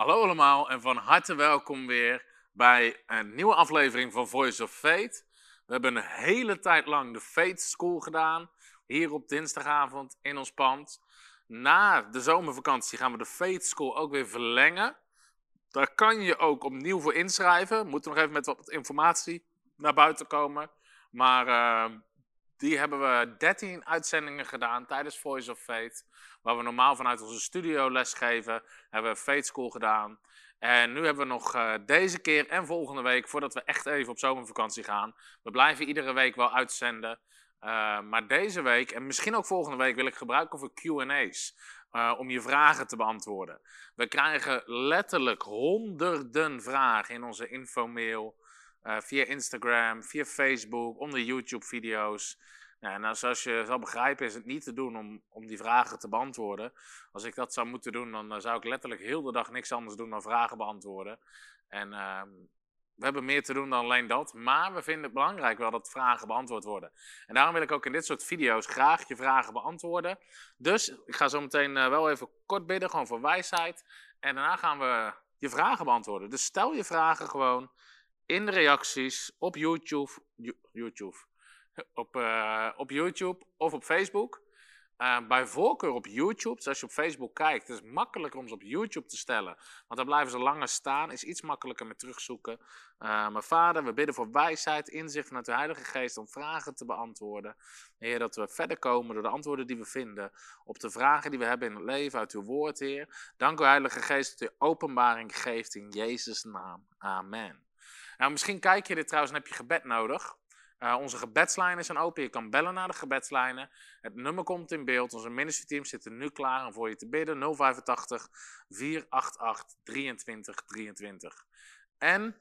Hallo allemaal en van harte welkom weer bij een nieuwe aflevering van Voice of Faith. We hebben een hele tijd lang de Faith School gedaan, hier op dinsdagavond in ons pand. Na de zomervakantie gaan we de Faith School ook weer verlengen. Daar kan je ook opnieuw voor inschrijven. We moeten nog even met wat informatie naar buiten komen. Maar uh, die hebben we 13 uitzendingen gedaan tijdens Voice of Faith. Waar we normaal vanuit onze studio lesgeven. Hebben we Faith School gedaan. En nu hebben we nog uh, deze keer en volgende week, voordat we echt even op zomervakantie gaan. We blijven iedere week wel uitzenden. Uh, maar deze week en misschien ook volgende week wil ik gebruiken voor QA's. Uh, om je vragen te beantwoorden. We krijgen letterlijk honderden vragen in onze infomail. Uh, via Instagram, via Facebook, onder YouTube-video's. Nou, zoals je zal begrijpen is het niet te doen om, om die vragen te beantwoorden. Als ik dat zou moeten doen, dan uh, zou ik letterlijk heel de dag niks anders doen dan vragen beantwoorden. En uh, we hebben meer te doen dan alleen dat, maar we vinden het belangrijk wel dat vragen beantwoord worden. En daarom wil ik ook in dit soort video's graag je vragen beantwoorden. Dus ik ga zo meteen uh, wel even kort bidden, gewoon voor wijsheid. En daarna gaan we je vragen beantwoorden. Dus stel je vragen gewoon in de reacties op YouTube, YouTube, op, uh, op YouTube of op Facebook. Uh, bij voorkeur op YouTube, dus als je op Facebook kijkt, het is makkelijker om ze op YouTube te stellen. Want dan blijven ze langer staan, is iets makkelijker met terugzoeken. Uh, mijn vader, we bidden voor wijsheid, inzicht vanuit de Heilige Geest om vragen te beantwoorden. Heer, dat we verder komen door de antwoorden die we vinden op de vragen die we hebben in het leven uit uw woord, Heer. Dank u, Heilige Geest, dat u openbaring geeft in Jezus' naam. Amen. Nou, misschien kijk je dit trouwens en heb je gebed nodig. Uh, onze gebedslijnen zijn open. Je kan bellen naar de gebedslijnen. Het nummer komt in beeld. Onze ministerteam zit er nu klaar om voor je te bidden. 085 488 23 23. En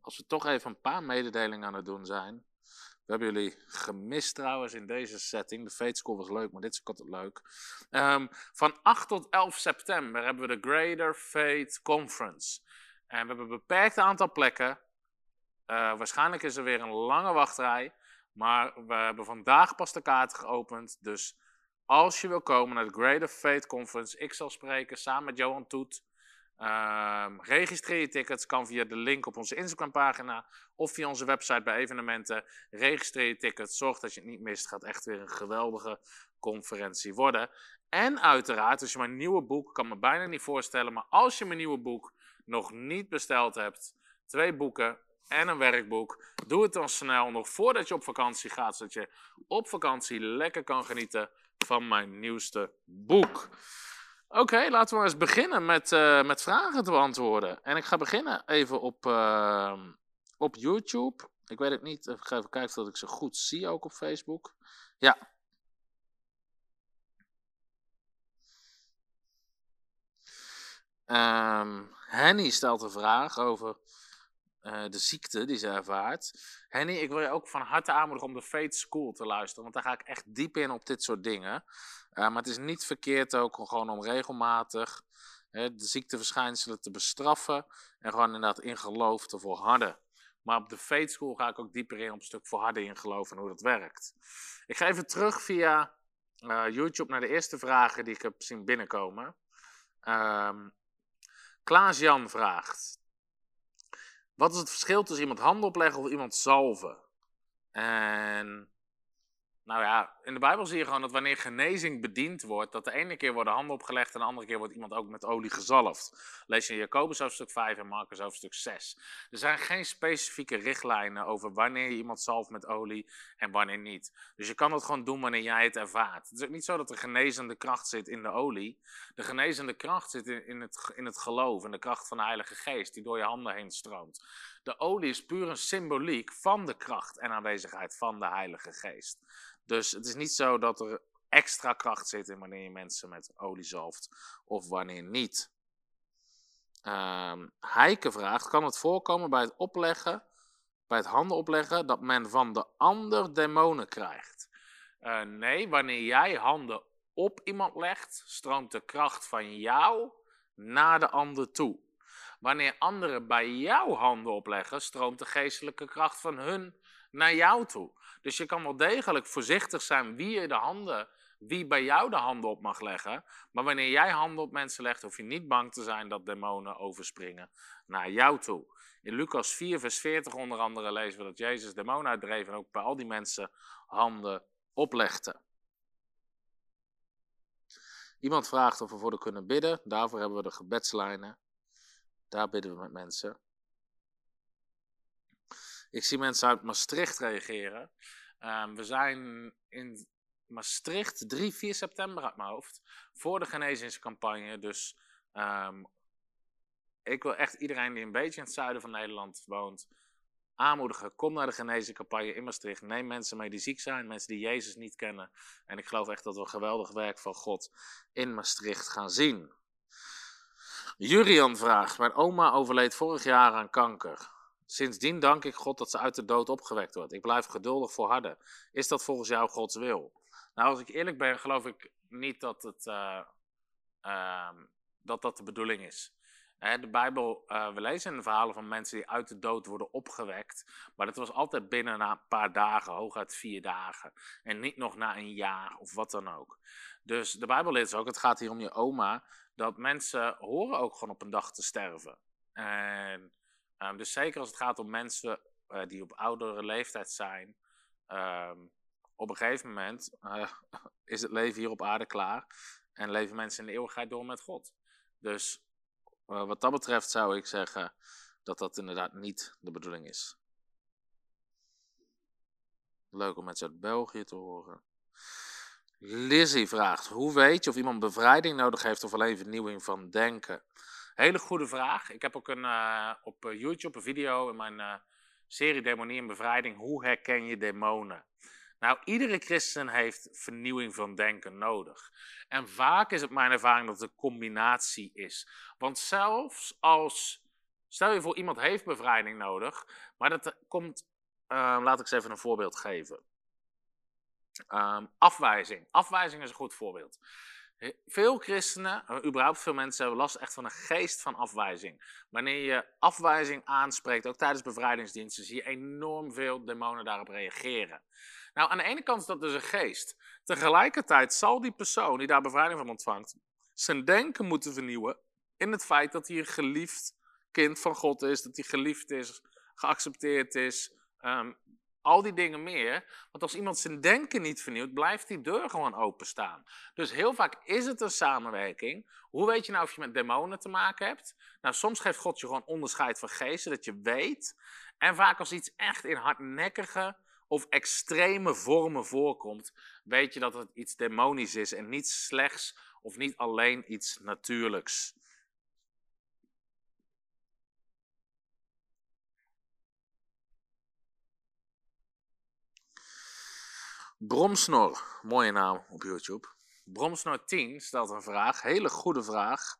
als we toch even een paar mededelingen aan het doen zijn. We hebben jullie gemist trouwens in deze setting. De Faith School was leuk, maar dit is ook altijd leuk. Um, van 8 tot 11 september hebben we de Greater Faith Conference. En we hebben een beperkt aantal plekken. Uh, waarschijnlijk is er weer een lange wachtrij. Maar we hebben vandaag pas de kaart geopend. Dus als je wil komen naar de Greater Faith Conference, ik zal spreken samen met Johan Toet. Uh, registreer je tickets, kan via de link op onze Instagram pagina of via onze website bij evenementen. Registreer je tickets, zorg dat je het niet mist. Het gaat echt weer een geweldige conferentie worden. En uiteraard, als je mijn nieuwe boek, kan me bijna niet voorstellen, maar als je mijn nieuwe boek nog niet besteld hebt, twee boeken en een werkboek, doe het dan snel, nog voordat je op vakantie gaat, zodat je op vakantie lekker kan genieten van mijn nieuwste boek. Oké, laten we maar eens beginnen met, uh, met vragen te beantwoorden. En ik ga beginnen even op, uh, op YouTube. Ik weet het niet, ik ga even kijken of ik ze goed zie ook op Facebook. Ja. Um, Henny stelt een vraag over uh, de ziekte die ze ervaart. Henny, ik wil je ook van harte aanmoedigen om de Faith School te luisteren, want daar ga ik echt diep in op dit soort dingen. Uh, maar het is niet verkeerd ook gewoon om regelmatig hè, de ziekteverschijnselen te bestraffen en gewoon inderdaad in geloof te volharden. Maar op de Faith School ga ik ook dieper in op een stuk volharden in geloof en hoe dat werkt. Ik ga even terug via uh, YouTube naar de eerste vragen die ik heb zien binnenkomen. Um, Klaas-Jan vraagt: Wat is het verschil tussen iemand handen opleggen of iemand zalven? En Nou ja, in de Bijbel zie je gewoon dat wanneer genezing bediend wordt, dat de ene keer worden handen opgelegd en de andere keer wordt iemand ook met olie gezalfd. Lees je in Jacobus hoofdstuk 5 en Marcus hoofdstuk 6. Er zijn geen specifieke richtlijnen over wanneer je iemand zalft met olie en wanneer niet. Dus je kan het gewoon doen wanneer jij het ervaart. Het is ook niet zo dat de genezende kracht zit in de olie. De genezende kracht zit in, in, het, in het geloof en de kracht van de Heilige Geest die door je handen heen stroomt. De olie is puur een symboliek van de kracht en aanwezigheid van de Heilige Geest. Dus het is niet zo dat er extra kracht zit in wanneer je mensen met olie zalft of wanneer niet. Um, Heike vraagt: kan het voorkomen bij het opleggen, bij het handen opleggen, dat men van de ander demonen krijgt? Uh, nee, wanneer jij handen op iemand legt, stroomt de kracht van jou naar de ander toe. Wanneer anderen bij jou handen opleggen, stroomt de geestelijke kracht van hun naar jou toe. Dus je kan wel degelijk voorzichtig zijn wie je de handen, wie bij jou de handen op mag leggen. Maar wanneer jij handen op mensen legt, hoef je niet bang te zijn dat demonen overspringen naar jou toe. In Lucas 4, vers 40 onder andere lezen we dat Jezus demonen uitdreef en ook bij al die mensen handen oplegde. Iemand vraagt of we voor de kunnen bidden. Daarvoor hebben we de gebedslijnen. Daar bidden we met mensen. Ik zie mensen uit Maastricht reageren. Um, we zijn in Maastricht 3, 4 september uit mijn hoofd. Voor de genezingscampagne. Dus um, ik wil echt iedereen die een beetje in het zuiden van Nederland woont aanmoedigen. Kom naar de genezingscampagne in Maastricht. Neem mensen mee die ziek zijn, mensen die Jezus niet kennen. En ik geloof echt dat we een geweldig werk van God in Maastricht gaan zien. Jurian vraagt: Mijn oma overleed vorig jaar aan kanker. Sindsdien dank ik God dat ze uit de dood opgewekt wordt. Ik blijf geduldig volharden. Is dat volgens jou Gods wil? Nou, als ik eerlijk ben, geloof ik niet dat het, uh, uh, dat, dat de bedoeling is. de Bijbel, uh, we lezen in de verhalen van mensen die uit de dood worden opgewekt. Maar dat was altijd binnen een paar dagen, hooguit vier dagen. En niet nog na een jaar of wat dan ook. Dus de Bijbel leert ook, het gaat hier om je oma, dat mensen horen ook gewoon op een dag te sterven. En Um, dus zeker als het gaat om mensen uh, die op oudere leeftijd zijn, um, op een gegeven moment uh, is het leven hier op aarde klaar en leven mensen in de eeuwigheid door met God. Dus uh, wat dat betreft zou ik zeggen dat dat inderdaad niet de bedoeling is. Leuk om mensen uit België te horen. Lizzie vraagt: Hoe weet je of iemand bevrijding nodig heeft of alleen vernieuwing van denken? Hele goede vraag. Ik heb ook een, uh, op eh, YouTube een video in mijn uh, serie Demonie en Bevrijding. Hoe herken je demonen? Nou, iedere christen heeft vernieuwing van denken nodig. En vaak is het mijn ervaring dat het een combinatie is. Want zelfs als, stel je voor iemand heeft bevrijding nodig, maar dat komt, laat ik eens even een voorbeeld geven. Um, afwijzing. Afwijzing is een goed voorbeeld. Veel christenen, eh, überhaupt veel mensen, hebben last echt van een geest van afwijzing. Wanneer je afwijzing aanspreekt, ook tijdens bevrijdingsdiensten, zie je enorm veel demonen daarop reageren. Nou, aan de ene kant is dat dus een geest. Tegelijkertijd zal die persoon die daar bevrijding van ontvangt, zijn denken moeten vernieuwen in het feit dat hij een geliefd kind van God is, dat hij geliefd is, geaccepteerd is, um, al die dingen meer. Want als iemand zijn denken niet vernieuwt, blijft die deur gewoon openstaan. Dus heel vaak is het een samenwerking. Hoe weet je nou of je met demonen te maken hebt? Nou, soms geeft God je gewoon onderscheid van geesten, dat je weet. En vaak als iets echt in hardnekkige of extreme vormen voorkomt, weet je dat het iets demonisch is en niet slechts of niet alleen iets natuurlijks. Bromsnor, mooie naam op YouTube. Bromsnor 10 stelt een vraag, hele goede vraag.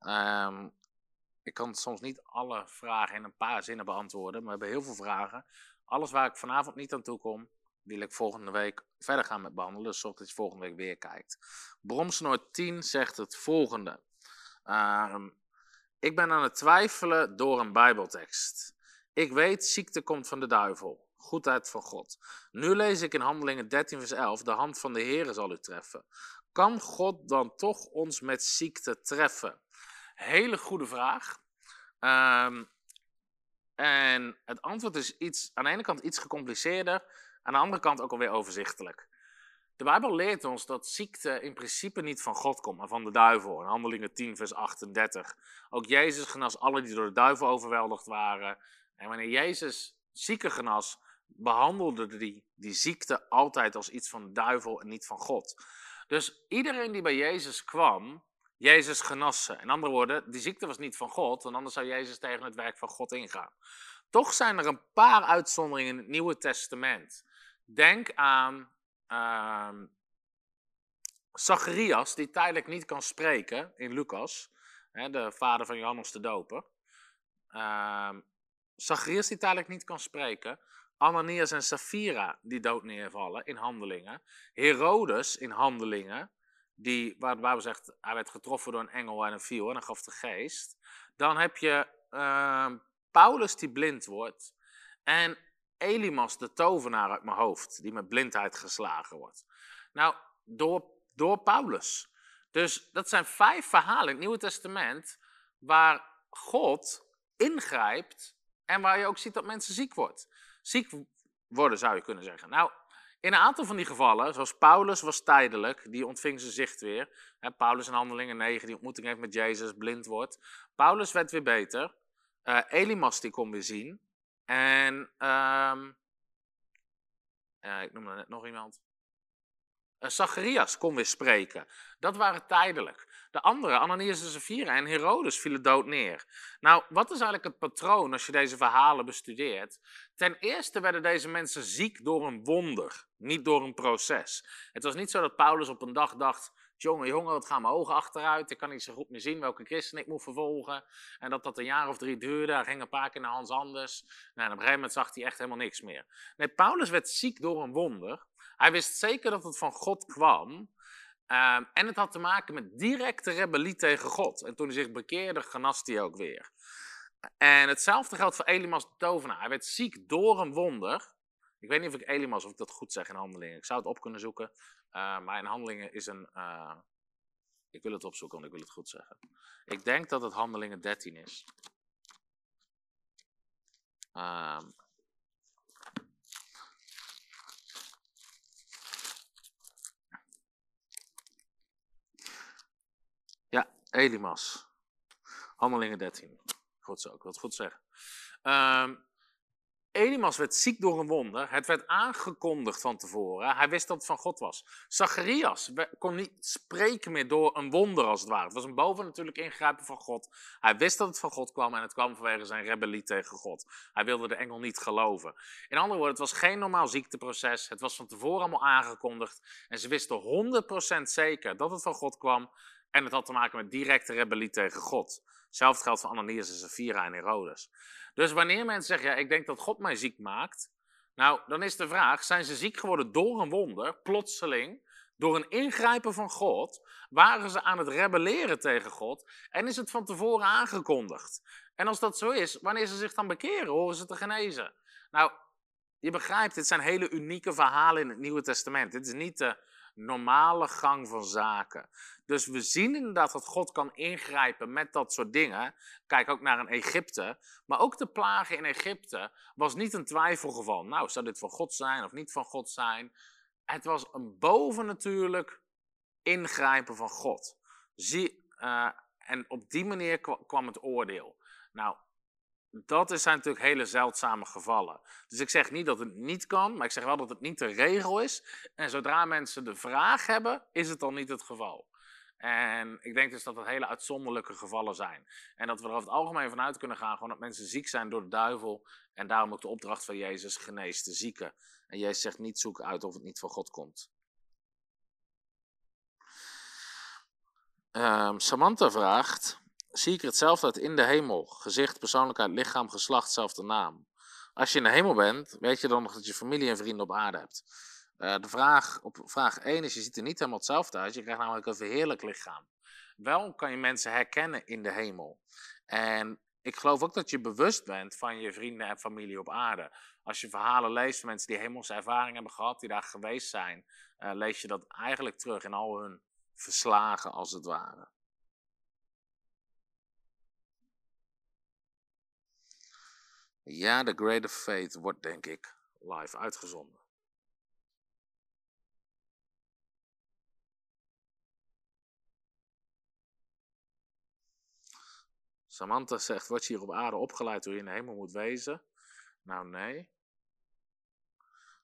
Um, ik kan soms niet alle vragen in een paar zinnen beantwoorden, maar we hebben heel veel vragen. Alles waar ik vanavond niet aan toe kom, wil ik volgende week verder gaan met behandelen. Dus zorg dat je volgende week weer kijkt. Bromsnor 10 zegt het volgende. Um, ik ben aan het twijfelen door een Bijbeltekst. Ik weet, ziekte komt van de duivel goedheid van God. Nu lees ik in Handelingen 13, vers 11: De hand van de Heer zal u treffen. Kan God dan toch ons met ziekte treffen? Hele goede vraag. Um, en het antwoord is iets, aan de ene kant iets gecompliceerder, aan de andere kant ook alweer overzichtelijk. De Bijbel leert ons dat ziekte in principe niet van God komt, maar van de duivel. In Handelingen 10, vers 38. Ook Jezus genas alle die door de duivel overweldigd waren. En wanneer Jezus zieken genas, behandelde die, die ziekte altijd als iets van de duivel en niet van God. Dus iedereen die bij Jezus kwam, Jezus genas ze. In andere woorden, die ziekte was niet van God, want anders zou Jezus tegen het werk van God ingaan. Toch zijn er een paar uitzonderingen in het Nieuwe Testament. Denk aan uh, Zacharias, die tijdelijk niet kan spreken in Lucas, hè, de vader van Johannes de Doper. Uh, Zacharias die tijdelijk niet kan spreken. Ananias en Sapphira die dood neervallen in handelingen. Herodes in handelingen, die, waar de Bijbel hij werd getroffen door een engel en een viel en dan gaf de geest. Dan heb je uh, Paulus die blind wordt. En Elimas, de tovenaar uit mijn hoofd, die met blindheid geslagen wordt. Nou, door, door Paulus. Dus dat zijn vijf verhalen in het Nieuwe Testament waar God ingrijpt en waar je ook ziet dat mensen ziek worden. Ziek worden zou je kunnen zeggen. Nou, in een aantal van die gevallen, zoals Paulus was tijdelijk, die ontving zijn zicht weer. Paulus in Handelingen 9, die ontmoeting heeft met Jezus, blind wordt. Paulus werd weer beter. Uh, Elimas die kon weer zien. En um, ik noemde net nog iemand. Uh, Zacharias kon weer spreken. Dat waren tijdelijk. De andere, Ananias en Sapphira en Herodes, vielen dood neer. Nou, wat is eigenlijk het patroon als je deze verhalen bestudeert? Ten eerste werden deze mensen ziek door een wonder, niet door een proces. Het was niet zo dat Paulus op een dag dacht: jongen, jongen, wat gaan mijn ogen achteruit. Ik kan niet zo goed meer zien welke christen ik moet vervolgen. En dat dat een jaar of drie duurde. Hij ging een paar keer naar Hans Anders. Nou, en op een gegeven moment zag hij echt helemaal niks meer. Nee, Paulus werd ziek door een wonder. Hij wist zeker dat het van God kwam. Ehm, en het had te maken met directe rebellie tegen God. En toen hij zich bekeerde, genast hij ook weer. En hetzelfde geldt voor Elimas de tovenaar. Hij werd ziek door een wonder. Ik weet niet of ik Elimas, of ik dat goed zeg in handelingen. Ik zou het op kunnen zoeken. Uh, maar in handelingen is een. Uh, ik wil het opzoeken, want ik wil het goed zeggen. Ik denk dat het handelingen 13 is. Uh, ja, Elimas. Handelingen 13. Goed zo, ik wil het goed zeggen. Um, Elimas werd ziek door een wonder. Het werd aangekondigd van tevoren. Hij wist dat het van God was. Zacharias kon niet spreken meer door een wonder als het ware. Het was een bovennatuurlijk ingrijpen van God. Hij wist dat het van God kwam en het kwam vanwege zijn rebellie tegen God. Hij wilde de engel niet geloven. In andere woorden, het was geen normaal ziekteproces. Het was van tevoren allemaal aangekondigd. En ze wisten 100% zeker dat het van God kwam. En het had te maken met directe rebellie tegen God. Hetzelfde geldt voor Ananias en Sapphira en Herodes. Dus wanneer mensen zeggen, ja, ik denk dat God mij ziek maakt. Nou, dan is de vraag, zijn ze ziek geworden door een wonder, plotseling, door een ingrijpen van God? Waren ze aan het rebelleren tegen God? En is het van tevoren aangekondigd? En als dat zo is, wanneer ze zich dan bekeren, horen ze te genezen? Nou, je begrijpt, dit zijn hele unieke verhalen in het Nieuwe Testament. Dit is niet de normale gang van zaken. Dus we zien inderdaad dat God kan ingrijpen met dat soort dingen. Kijk ook naar een Egypte. Maar ook de plagen in Egypte was niet een twijfelgeval. Nou, zou dit van God zijn of niet van God zijn? Het was een bovennatuurlijk ingrijpen van God. Zie, uh, en op die manier kwam het oordeel. Nou, dat zijn natuurlijk hele zeldzame gevallen. Dus ik zeg niet dat het niet kan, maar ik zeg wel dat het niet de regel is. En zodra mensen de vraag hebben, is het dan niet het geval. En ik denk dus dat het hele uitzonderlijke gevallen zijn. En dat we er over het algemeen vanuit kunnen gaan gewoon dat mensen ziek zijn door de duivel. En daarom ook de opdracht van Jezus, genees de zieken. En Jezus zegt niet zoek uit of het niet van God komt. Um, Samantha vraagt, zie ik hetzelfde uit in de hemel? Gezicht, persoonlijkheid, lichaam, geslacht, zelfde naam. Als je in de hemel bent, weet je dan nog dat je familie en vrienden op aarde hebt. Uh, de vraag op vraag 1 is, je ziet er niet helemaal hetzelfde uit. Je krijgt namelijk een verheerlijk lichaam. Wel kan je mensen herkennen in de hemel. En ik geloof ook dat je bewust bent van je vrienden en familie op aarde. Als je verhalen leest van mensen die hemelse ervaring hebben gehad, die daar geweest zijn, uh, lees je dat eigenlijk terug in al hun verslagen als het ware. Ja, The of Faith wordt denk ik live uitgezonden. Samantha zegt: Word je hier op aarde opgeleid hoe je in de hemel moet wezen? Nou, nee.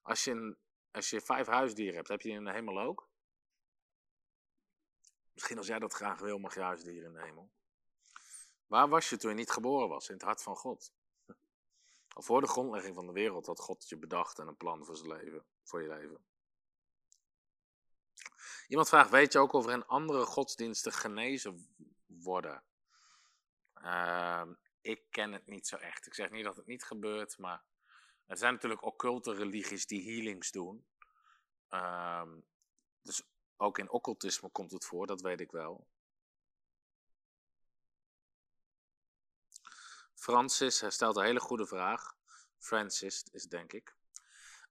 Als je, als je vijf huisdieren hebt, heb je die in de hemel ook? Misschien als jij dat graag wil, mag je huisdieren in de hemel. Waar was je toen je niet geboren was? In het hart van God. Al voor de grondlegging van de wereld had God je bedacht en een plan voor, leven, voor je leven. Iemand vraagt, weet je ook of er in andere godsdiensten genezen worden? Ehm, ik ken het niet zo echt. Ik zeg niet dat het niet gebeurt, maar er zijn natuurlijk occulte religies die healings doen. Ehm, dus ook in occultisme komt het voor, dat weet ik wel. Francis stelt een hele goede vraag. Francis is denk ik.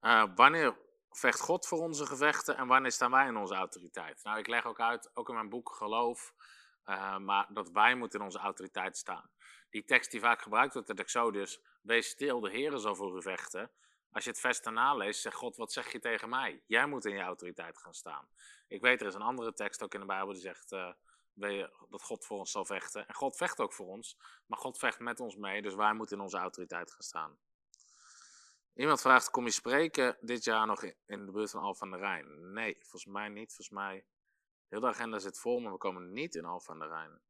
Uh, wanneer vecht God voor onze gevechten en wanneer staan wij in onze autoriteit? Nou, ik leg ook uit, ook in mijn boek Geloof, uh, maar dat wij moeten in onze autoriteit staan. Die tekst die vaak gebruikt wordt in Exodus, wees stil, de Heer zal voor u vechten. Als je het vers daarna leest, zegt God, wat zeg je tegen mij? Jij moet in je autoriteit gaan staan. Ik weet, er is een andere tekst ook in de Bijbel die zegt uh, dat God voor ons zal vechten. En God vecht ook voor ons, maar God vecht met ons mee, dus wij moeten in onze autoriteit gaan staan. Iemand vraagt, kom je spreken dit jaar nog in de buurt van Alphen aan de Rijn? Nee, volgens mij niet. Volgens mij, heel de agenda zit vol, maar we komen niet in Alphen aan de Rijn.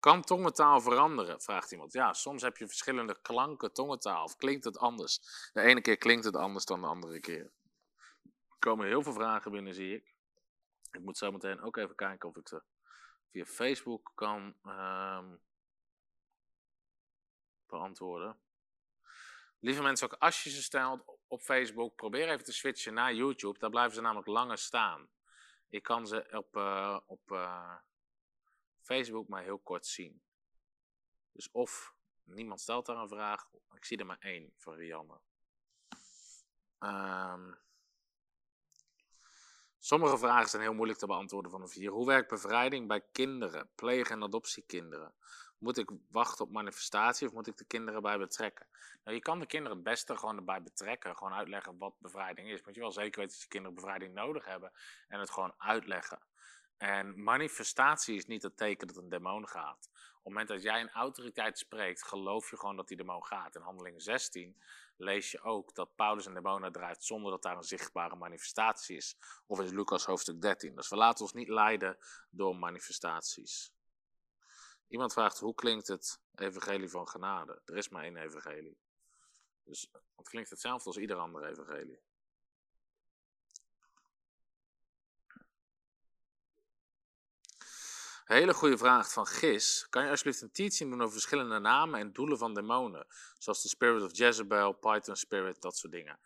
Kan tongentaal veranderen? Vraagt iemand. Ja, soms heb je verschillende klanken tongentaal. Of klinkt het anders? De ene keer klinkt het anders dan de andere keer. Er komen heel veel vragen binnen, zie ik. Ik moet zo meteen ook even kijken of ik ze via Facebook kan uh, beantwoorden. Lieve mensen, ook als je ze stelt op Facebook, probeer even te switchen naar YouTube. Daar blijven ze namelijk langer staan. Ik kan ze op, uh, op uh, Facebook maar heel kort zien. Dus of niemand stelt daar een vraag, ik zie er maar één van Rianne. Um, sommige vragen zijn heel moeilijk te beantwoorden van de vier. Hoe werkt bevrijding bij kinderen, pleeg- en adoptiekinderen? Moet ik wachten op manifestatie of moet ik de kinderen bij betrekken? Nou, je kan de kinderen het beste gewoon erbij betrekken. Gewoon uitleggen wat bevrijding is. Moet je wel zeker weten dat je kinderen bevrijding nodig hebben. En het gewoon uitleggen. En manifestatie is niet het teken dat een demon gaat. Op het moment dat jij een autoriteit spreekt, geloof je gewoon dat die demon gaat. In handeling 16 lees je ook dat Paulus een demonen draait zonder dat daar een zichtbare manifestatie is. Of is Lucas hoofdstuk 13. Dus we laten ons niet leiden door manifestaties. Iemand vraagt, hoe klinkt het evangelie van genade? Er is maar één evangelie. Dus het klinkt hetzelfde als ieder ander evangelie. Hele goede vraag van Gis. Kan je alsjeblieft een teaching doen over verschillende namen en doelen van demonen? Zoals de Spirit of Jezebel, Python Spirit, dat soort dingen.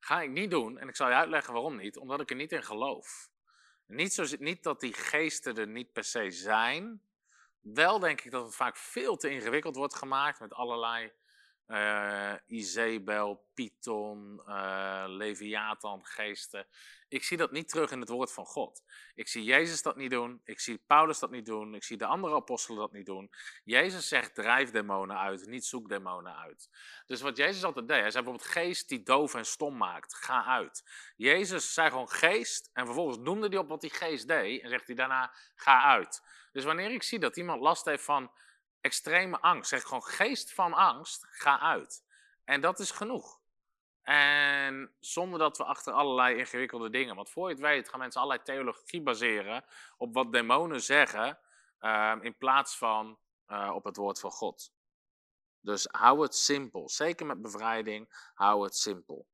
Ga ik niet doen en ik zal je uitleggen waarom niet. Omdat ik er niet in geloof. Niet, zo, niet dat die geesten er niet per se zijn, wel denk ik dat het vaak veel te ingewikkeld wordt gemaakt met allerlei uh, Izebel, Python, uh, Leviathan, geesten. Ik zie dat niet terug in het woord van God. Ik zie Jezus dat niet doen. Ik zie Paulus dat niet doen. Ik zie de andere apostelen dat niet doen. Jezus zegt: drijf demonen uit, niet zoek demonen uit. Dus wat Jezus altijd deed, hij zei bijvoorbeeld: geest die doof en stom maakt, ga uit. Jezus zei gewoon geest en vervolgens noemde hij op wat die geest deed en zegt hij daarna: ga uit. Dus wanneer ik zie dat iemand last heeft van extreme angst, zeg gewoon geest van angst, ga uit. En dat is genoeg. En zonder dat we achter allerlei ingewikkelde dingen, want voor je het weet gaan mensen allerlei theologie baseren op wat demonen zeggen, uh, in plaats van uh, op het woord van God. Dus hou het simpel. Zeker met bevrijding, hou het simpel.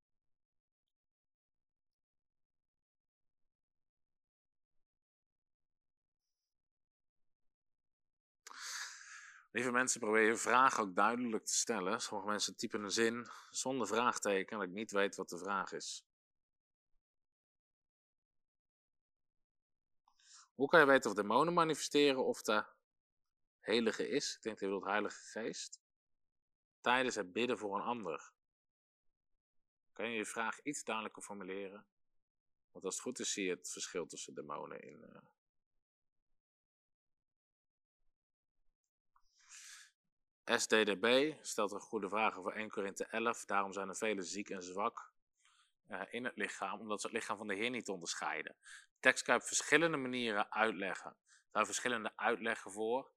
Lieve mensen, probeer vraag ook duidelijk te stellen. Sommige mensen typen een zin zonder vraagteken, dat ik niet weet wat de vraag is. Hoe kan je weten of demonen manifesteren of de heilige is? Ik denk dat je bedoelt heilige geest. Tijdens het bidden voor een ander. Kan je je vraag iets duidelijker formuleren? Want als het goed is, zie je het verschil tussen demonen in, uh, SDDB stelt een goede vraag over 1 Korinthe 11. Daarom zijn er velen ziek en zwak uh, in het lichaam, omdat ze het lichaam van de Heer niet onderscheiden. De tekst kan je op verschillende manieren uitleggen. Daar zijn verschillende uitleggen voor.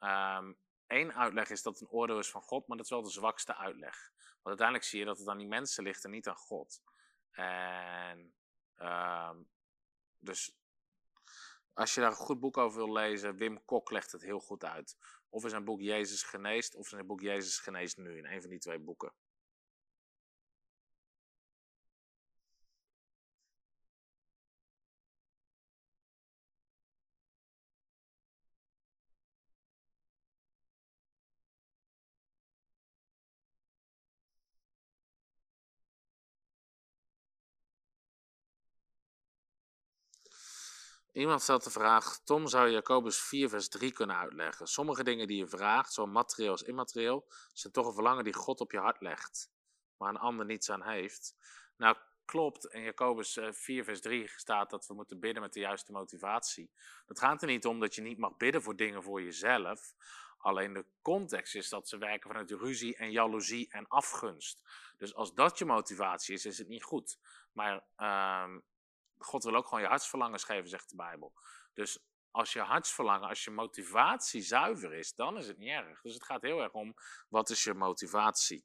Um, één uitleg is dat het een oordeel is van God, maar dat is wel de zwakste uitleg. Want uiteindelijk zie je dat het aan die mensen ligt en niet aan God. En ehm, dus als je daar een goed boek over wil lezen, Wim Kok legt het heel goed uit. Of in zijn boek Jezus geneest, of in zijn boek Jezus geneest nu, in een van die twee boeken. Iemand stelt de vraag: Tom, zou Jacobus 4, vers 3 kunnen uitleggen? Sommige dingen die je vraagt, zowel materieel als immaterieel, zijn toch een verlangen die God op je hart legt, maar een ander niets aan heeft. Nou, klopt. In Jacobus 4, eh, vers 3 staat dat we moeten bidden met de juiste motivatie. Dat gaat er niet om dat je niet mag bidden voor dingen voor jezelf. Alleen de context is dat ze werken vanuit ruzie en jaloezie en afgunst. Dus als dat je motivatie is, is het niet goed. Maar uh, God wil ook gewoon je hartsverlangens geven, zegt de Bijbel. Dus als je hartsverlangen, als je motivatie zuiver is, dan is het niet erg. Dus het gaat heel erg om, wat is je motivatie?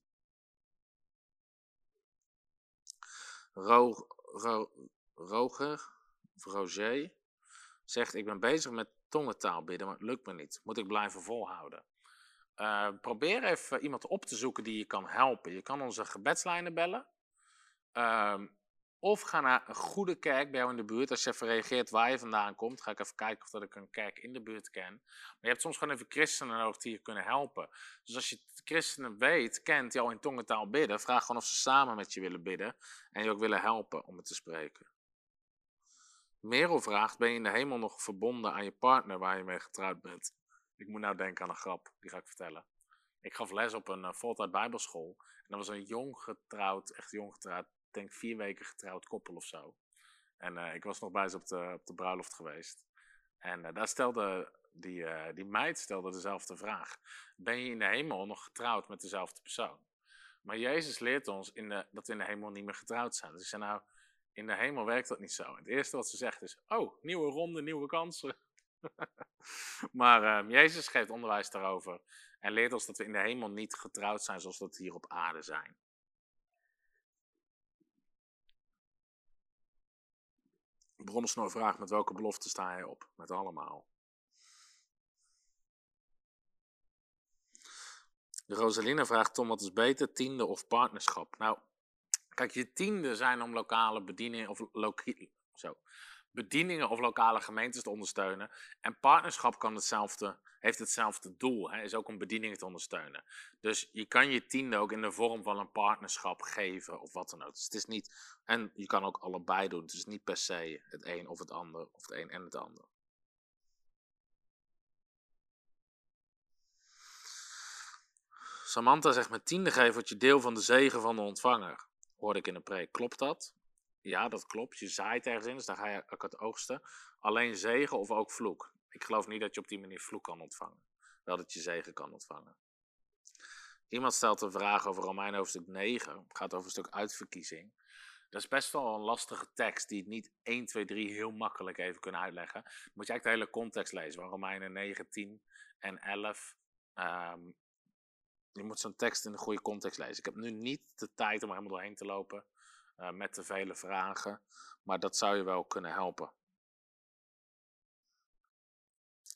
Ro, Ro, Roger, Roger, zegt, ik ben bezig met tongentaal bidden, maar het lukt me niet. Moet ik blijven volhouden? Uh, probeer even iemand op te zoeken die je kan helpen. Je kan onze gebedslijnen bellen. Uh, of ga naar een goede kerk bij jou in de buurt. Als je even reageert waar je vandaan komt, ga ik even kijken of dat ik een kerk in de buurt ken. Maar je hebt soms gewoon even christenen nodig die je kunnen helpen. Dus als je christenen weet, kent, die al in tongentaal bidden, vraag gewoon of ze samen met je willen bidden. En je ook willen helpen om het te spreken. Merel vraagt, ben je in de hemel nog verbonden aan je partner waar je mee getrouwd bent? Ik moet nou denken aan een grap, die ga ik vertellen. Ik gaf les op een uh, voltijd bijbelschool. En dat was een jong getrouwd, echt jong getrouwd denk vier weken getrouwd koppel of zo. En uh, ik was nog bij ze op de, op de bruiloft geweest. En uh, daar stelde die, uh, die meid stelde dezelfde vraag. Ben je in de hemel nog getrouwd met dezelfde persoon? Maar Jezus leert ons in dat we in de hemel niet meer getrouwd zijn. Dus ik zei nou, in de hemel werkt dat niet zo. Het eerste wat ze zegt is, oh, nieuwe ronde, nieuwe kansen. maar Jezus geeft onderwijs daarover. En leert ons dat we in de hemel niet getrouwd zijn zoals we dat hier op aarde zijn. Bronsnoor vraagt met welke belofte sta hij op? Met allemaal. Rosalina vraagt Tom, wat is beter, tiende of partnerschap? Nou, kijk, je tiende zijn om lokale bedieningen of zo, bedieningen of lokale gemeentes te ondersteunen. En partnerschap kan hetzelfde, heeft hetzelfde doel, hè, is ook om bedieningen te ondersteunen. Dus je kan je tiende ook in de vorm van een partnerschap geven of wat dan ook. Dus het is niet, en je kan ook allebei doen. Het is niet per se het een of het ander, of het een en het ander. Samantha zegt met tiende geven wordt je deel van de zegen van de ontvanger. Hoorde ik in de preek. Klopt dat? Ja, dat klopt. Je zaait ergens in, dus dan ga je ook het oogsten. Alleen zegen of ook vloek. Ik geloof niet dat je op die manier vloek kan ontvangen. Wel dat je zegen kan ontvangen. Iemand stelt een vraag over Romein hoofdstuk 9. Het gaat over een stuk uitverkiezing. Dat is best wel een lastige tekst die het niet 1, 2, 3 heel makkelijk even kunnen uitleggen. Moet je eigenlijk de hele context lezen van Romeinen 9, 10 en 11. Um, ehm, je moet zo'n tekst in de goede context lezen. Ik heb nu niet de tijd om helemaal doorheen te lopen. Eh, met te vele vragen. Maar dat zou je wel kunnen helpen.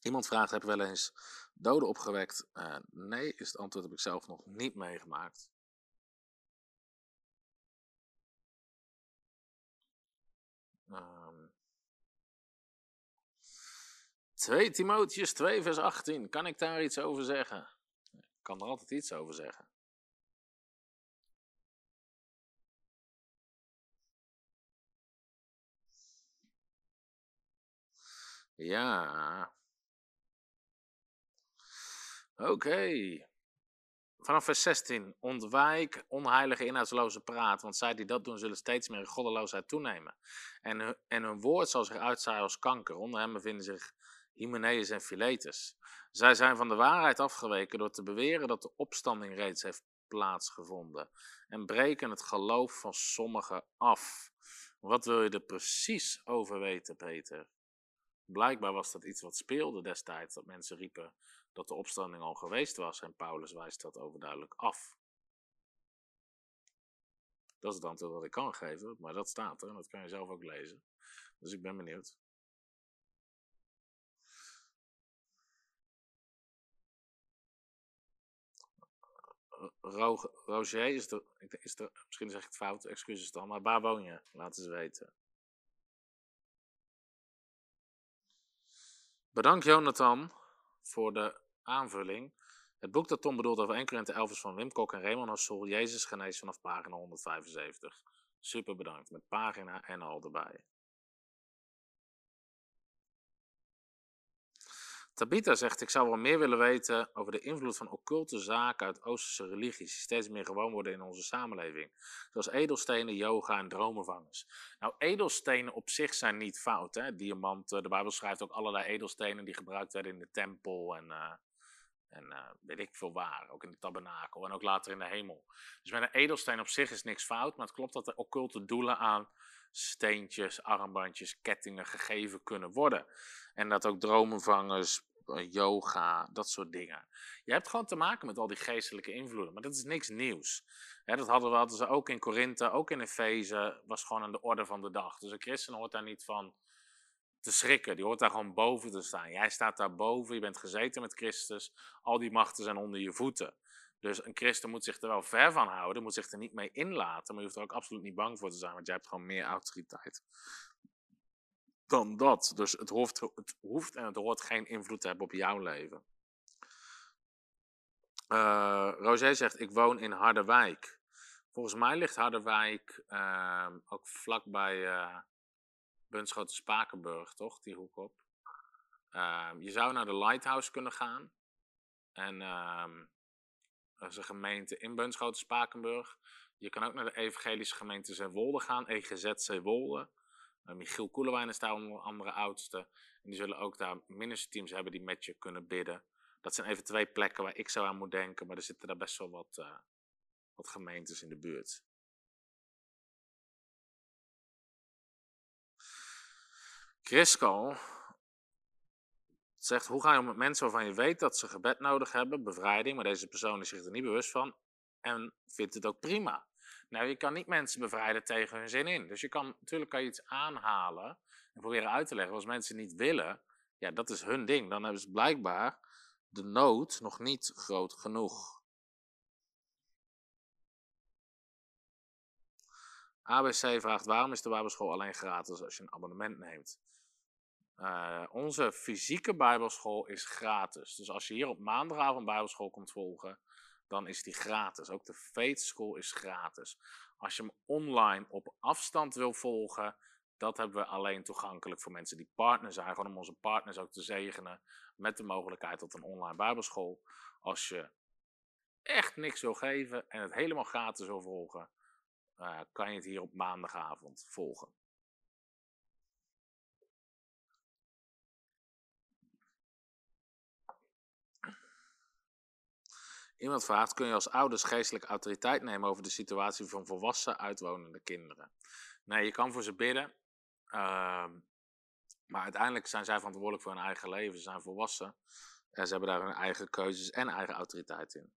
Iemand vraagt, heb je wel eens doden opgewekt? Uh, nee, is het antwoord heb ik zelf nog niet meegemaakt. Um, 2 Timotheus 2 vers 18. Kan ik daar iets over zeggen? Ik kan er altijd iets over zeggen. Ja. Oké. Vanaf vers 16. Ontwijk onheilige inhoudsloze praat, want zij die dat doen zullen steeds meer in goddeloosheid toenemen. En, hun, en hun woord zal zich uitzaaien als kanker. Onder hen bevinden zich Hymenaeus en Philetus. Zij zijn van de waarheid afgeweken door te beweren dat de opstanding reeds heeft plaatsgevonden. En breken het geloof van sommigen af. Wat wil je er precies over weten, Peter? Blijkbaar was dat iets wat speelde destijds, dat mensen riepen dat de opstanding al geweest was en Paulus wijst dat overduidelijk af. Dat is het antwoord dat ik kan geven, maar dat staat er en dat kan je zelf ook lezen. Dus ik ben benieuwd. Roger is er, is er, misschien zeg ik het fout, excuses dan, maar waar woon je? Laat eens weten. Bedankt Jonathan voor de aanvulling. Het boek dat Tom bedoelt over 1 Korinthe 11 is van Wim Kok en Raymond Hassel. Jezus geneest vanaf pagina 175. Super bedankt, met pagina en al erbij. Tabitha zegt, ik zou wel meer willen weten over de invloed van occulte zaken uit Oosterse religies, die steeds meer gewoon worden in onze samenleving. Zoals edelstenen, yoga en dromenvangers. Nou, edelstenen op zich zijn niet fout. Hè? Diamanten, de Bijbel schrijft ook allerlei edelstenen die gebruikt werden in de tempel en, uh, en uh, weet ik veel waar. Ook in de tabernakel en ook later in de hemel. Dus met een edelsteen op zich is niks fout, maar het klopt dat er occulte doelen aan steentjes, armbandjes, kettingen gegeven kunnen worden. En dat ook dromenvangers, eh, yoga, dat soort dingen. Je hebt gewoon te maken met al die geestelijke invloeden, maar dat is niks nieuws. dat hadden, we, hadden ze ook in Korinthe, ook in Efeze, was gewoon aan de orde van de dag. Dus een christen hoort daar niet van te schrikken, die hoort daar gewoon boven te staan. Jij staat daar boven, je bent gezeten met Christus, al die machten zijn onder je voeten. Dus een christen moet zich er wel ver van houden, moet zich er niet mee inlaten, maar je hoeft er ook absoluut niet bang voor te zijn, want jij hebt gewoon meer autoriteit dan dat. Dus het hoeft, het hoeft en het hoort geen invloed te hebben op jouw leven. Uh, Roger zegt, ik woon in Harderwijk. Volgens mij ligt Harderwijk uh, ook vlakbij uh, Bunschoten Spakenburg, toch? Die hoek op. Uh, je zou naar de Lighthouse kunnen gaan. En ehm, dat is een gemeente in Bunschoten Spakenburg. Je kan ook naar de evangelische gemeente Zeewolde gaan, EGZ Zeewolde. Uh, Michiel Koelewijn is daar onder andere oudste. En die zullen ook daar ministerteams hebben die met je kunnen bidden. Dat zijn even twee plekken waar ik zo aan moet denken, maar er zitten daar best wel wat, uh, wat gemeentes in de buurt. Chrisco zegt, hoe ga je om met mensen waarvan je weet dat ze gebed nodig hebben, bevrijding, maar deze persoon is zich er niet bewust van en vindt het ook prima. Nou, je kan niet mensen bevrijden tegen hun zin in. Dus je kan, natuurlijk kan je iets aanhalen en proberen uit te leggen. Als mensen niet willen, ja, dat is hun ding. Dan hebben ze blijkbaar de nood nog niet groot genoeg. ABC vraagt waarom is de Bijbelschool alleen gratis als je een abonnement neemt? Uh, onze fysieke Bijbelschool is gratis. Dus als je hier op maandagavond Bijbelschool komt volgen, dan is die gratis. Ook de Faith School is gratis. Als je hem online op afstand wil volgen, dat hebben we alleen toegankelijk voor mensen die partner zijn. Gewoon om onze partners ook te zegenen met de mogelijkheid tot een online bijbelschool. Als je echt niks wil geven en het helemaal gratis wil volgen, uh, kan je het hier op maandagavond volgen. Iemand vraagt, kun je als ouders geestelijke autoriteit nemen over de situatie van volwassen uitwonende kinderen? Nee, je kan voor ze bidden, ehm, maar uiteindelijk zijn zij verantwoordelijk voor hun eigen leven. Ze zijn volwassen en ze hebben daar hun eigen keuzes en eigen autoriteit in.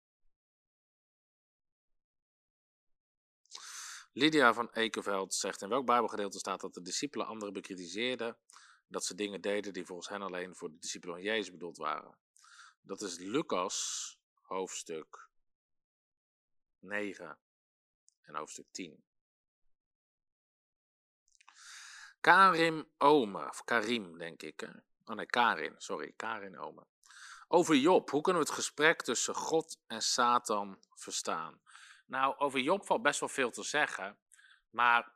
Lydia van Ekenveld zegt, in welk bijbelgedeelte staat dat de discipelen anderen bekritiseerden, dat ze dingen deden die volgens hen alleen voor de discipelen van Jezus bedoeld waren? Dat is Lucas hoofdstuk 9 en hoofdstuk 10. Karim Ome, of Karim denk ik. Hè? Oh nee, Karin, sorry, Karin Ome. Over Job, hoe kunnen we het gesprek tussen God en Satan verstaan? Nou, over Job valt best wel veel te zeggen, maar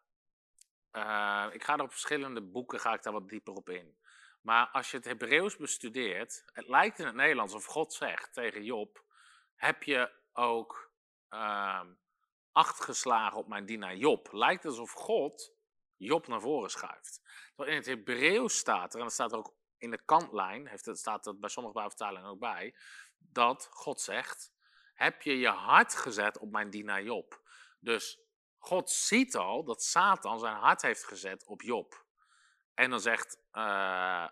uh, ik ga er op verschillende boeken ga ik daar wat dieper op in. Maar als je het Hebreeuws bestudeert, het lijkt in het Nederlands of God zegt tegen Job: heb je ook uh, acht geslagen op mijn dienaar Job. Lijkt alsof God Job naar voren schuift. In het Hebreeuws staat er, en dat staat er ook in de kantlijn, heeft het, staat er bij sommige bijvertalingen ook bij, dat God zegt, heb je je hart gezet op mijn dienaar Job. Dus God ziet al dat Satan zijn hart heeft gezet op Job. En dan zegt, uh,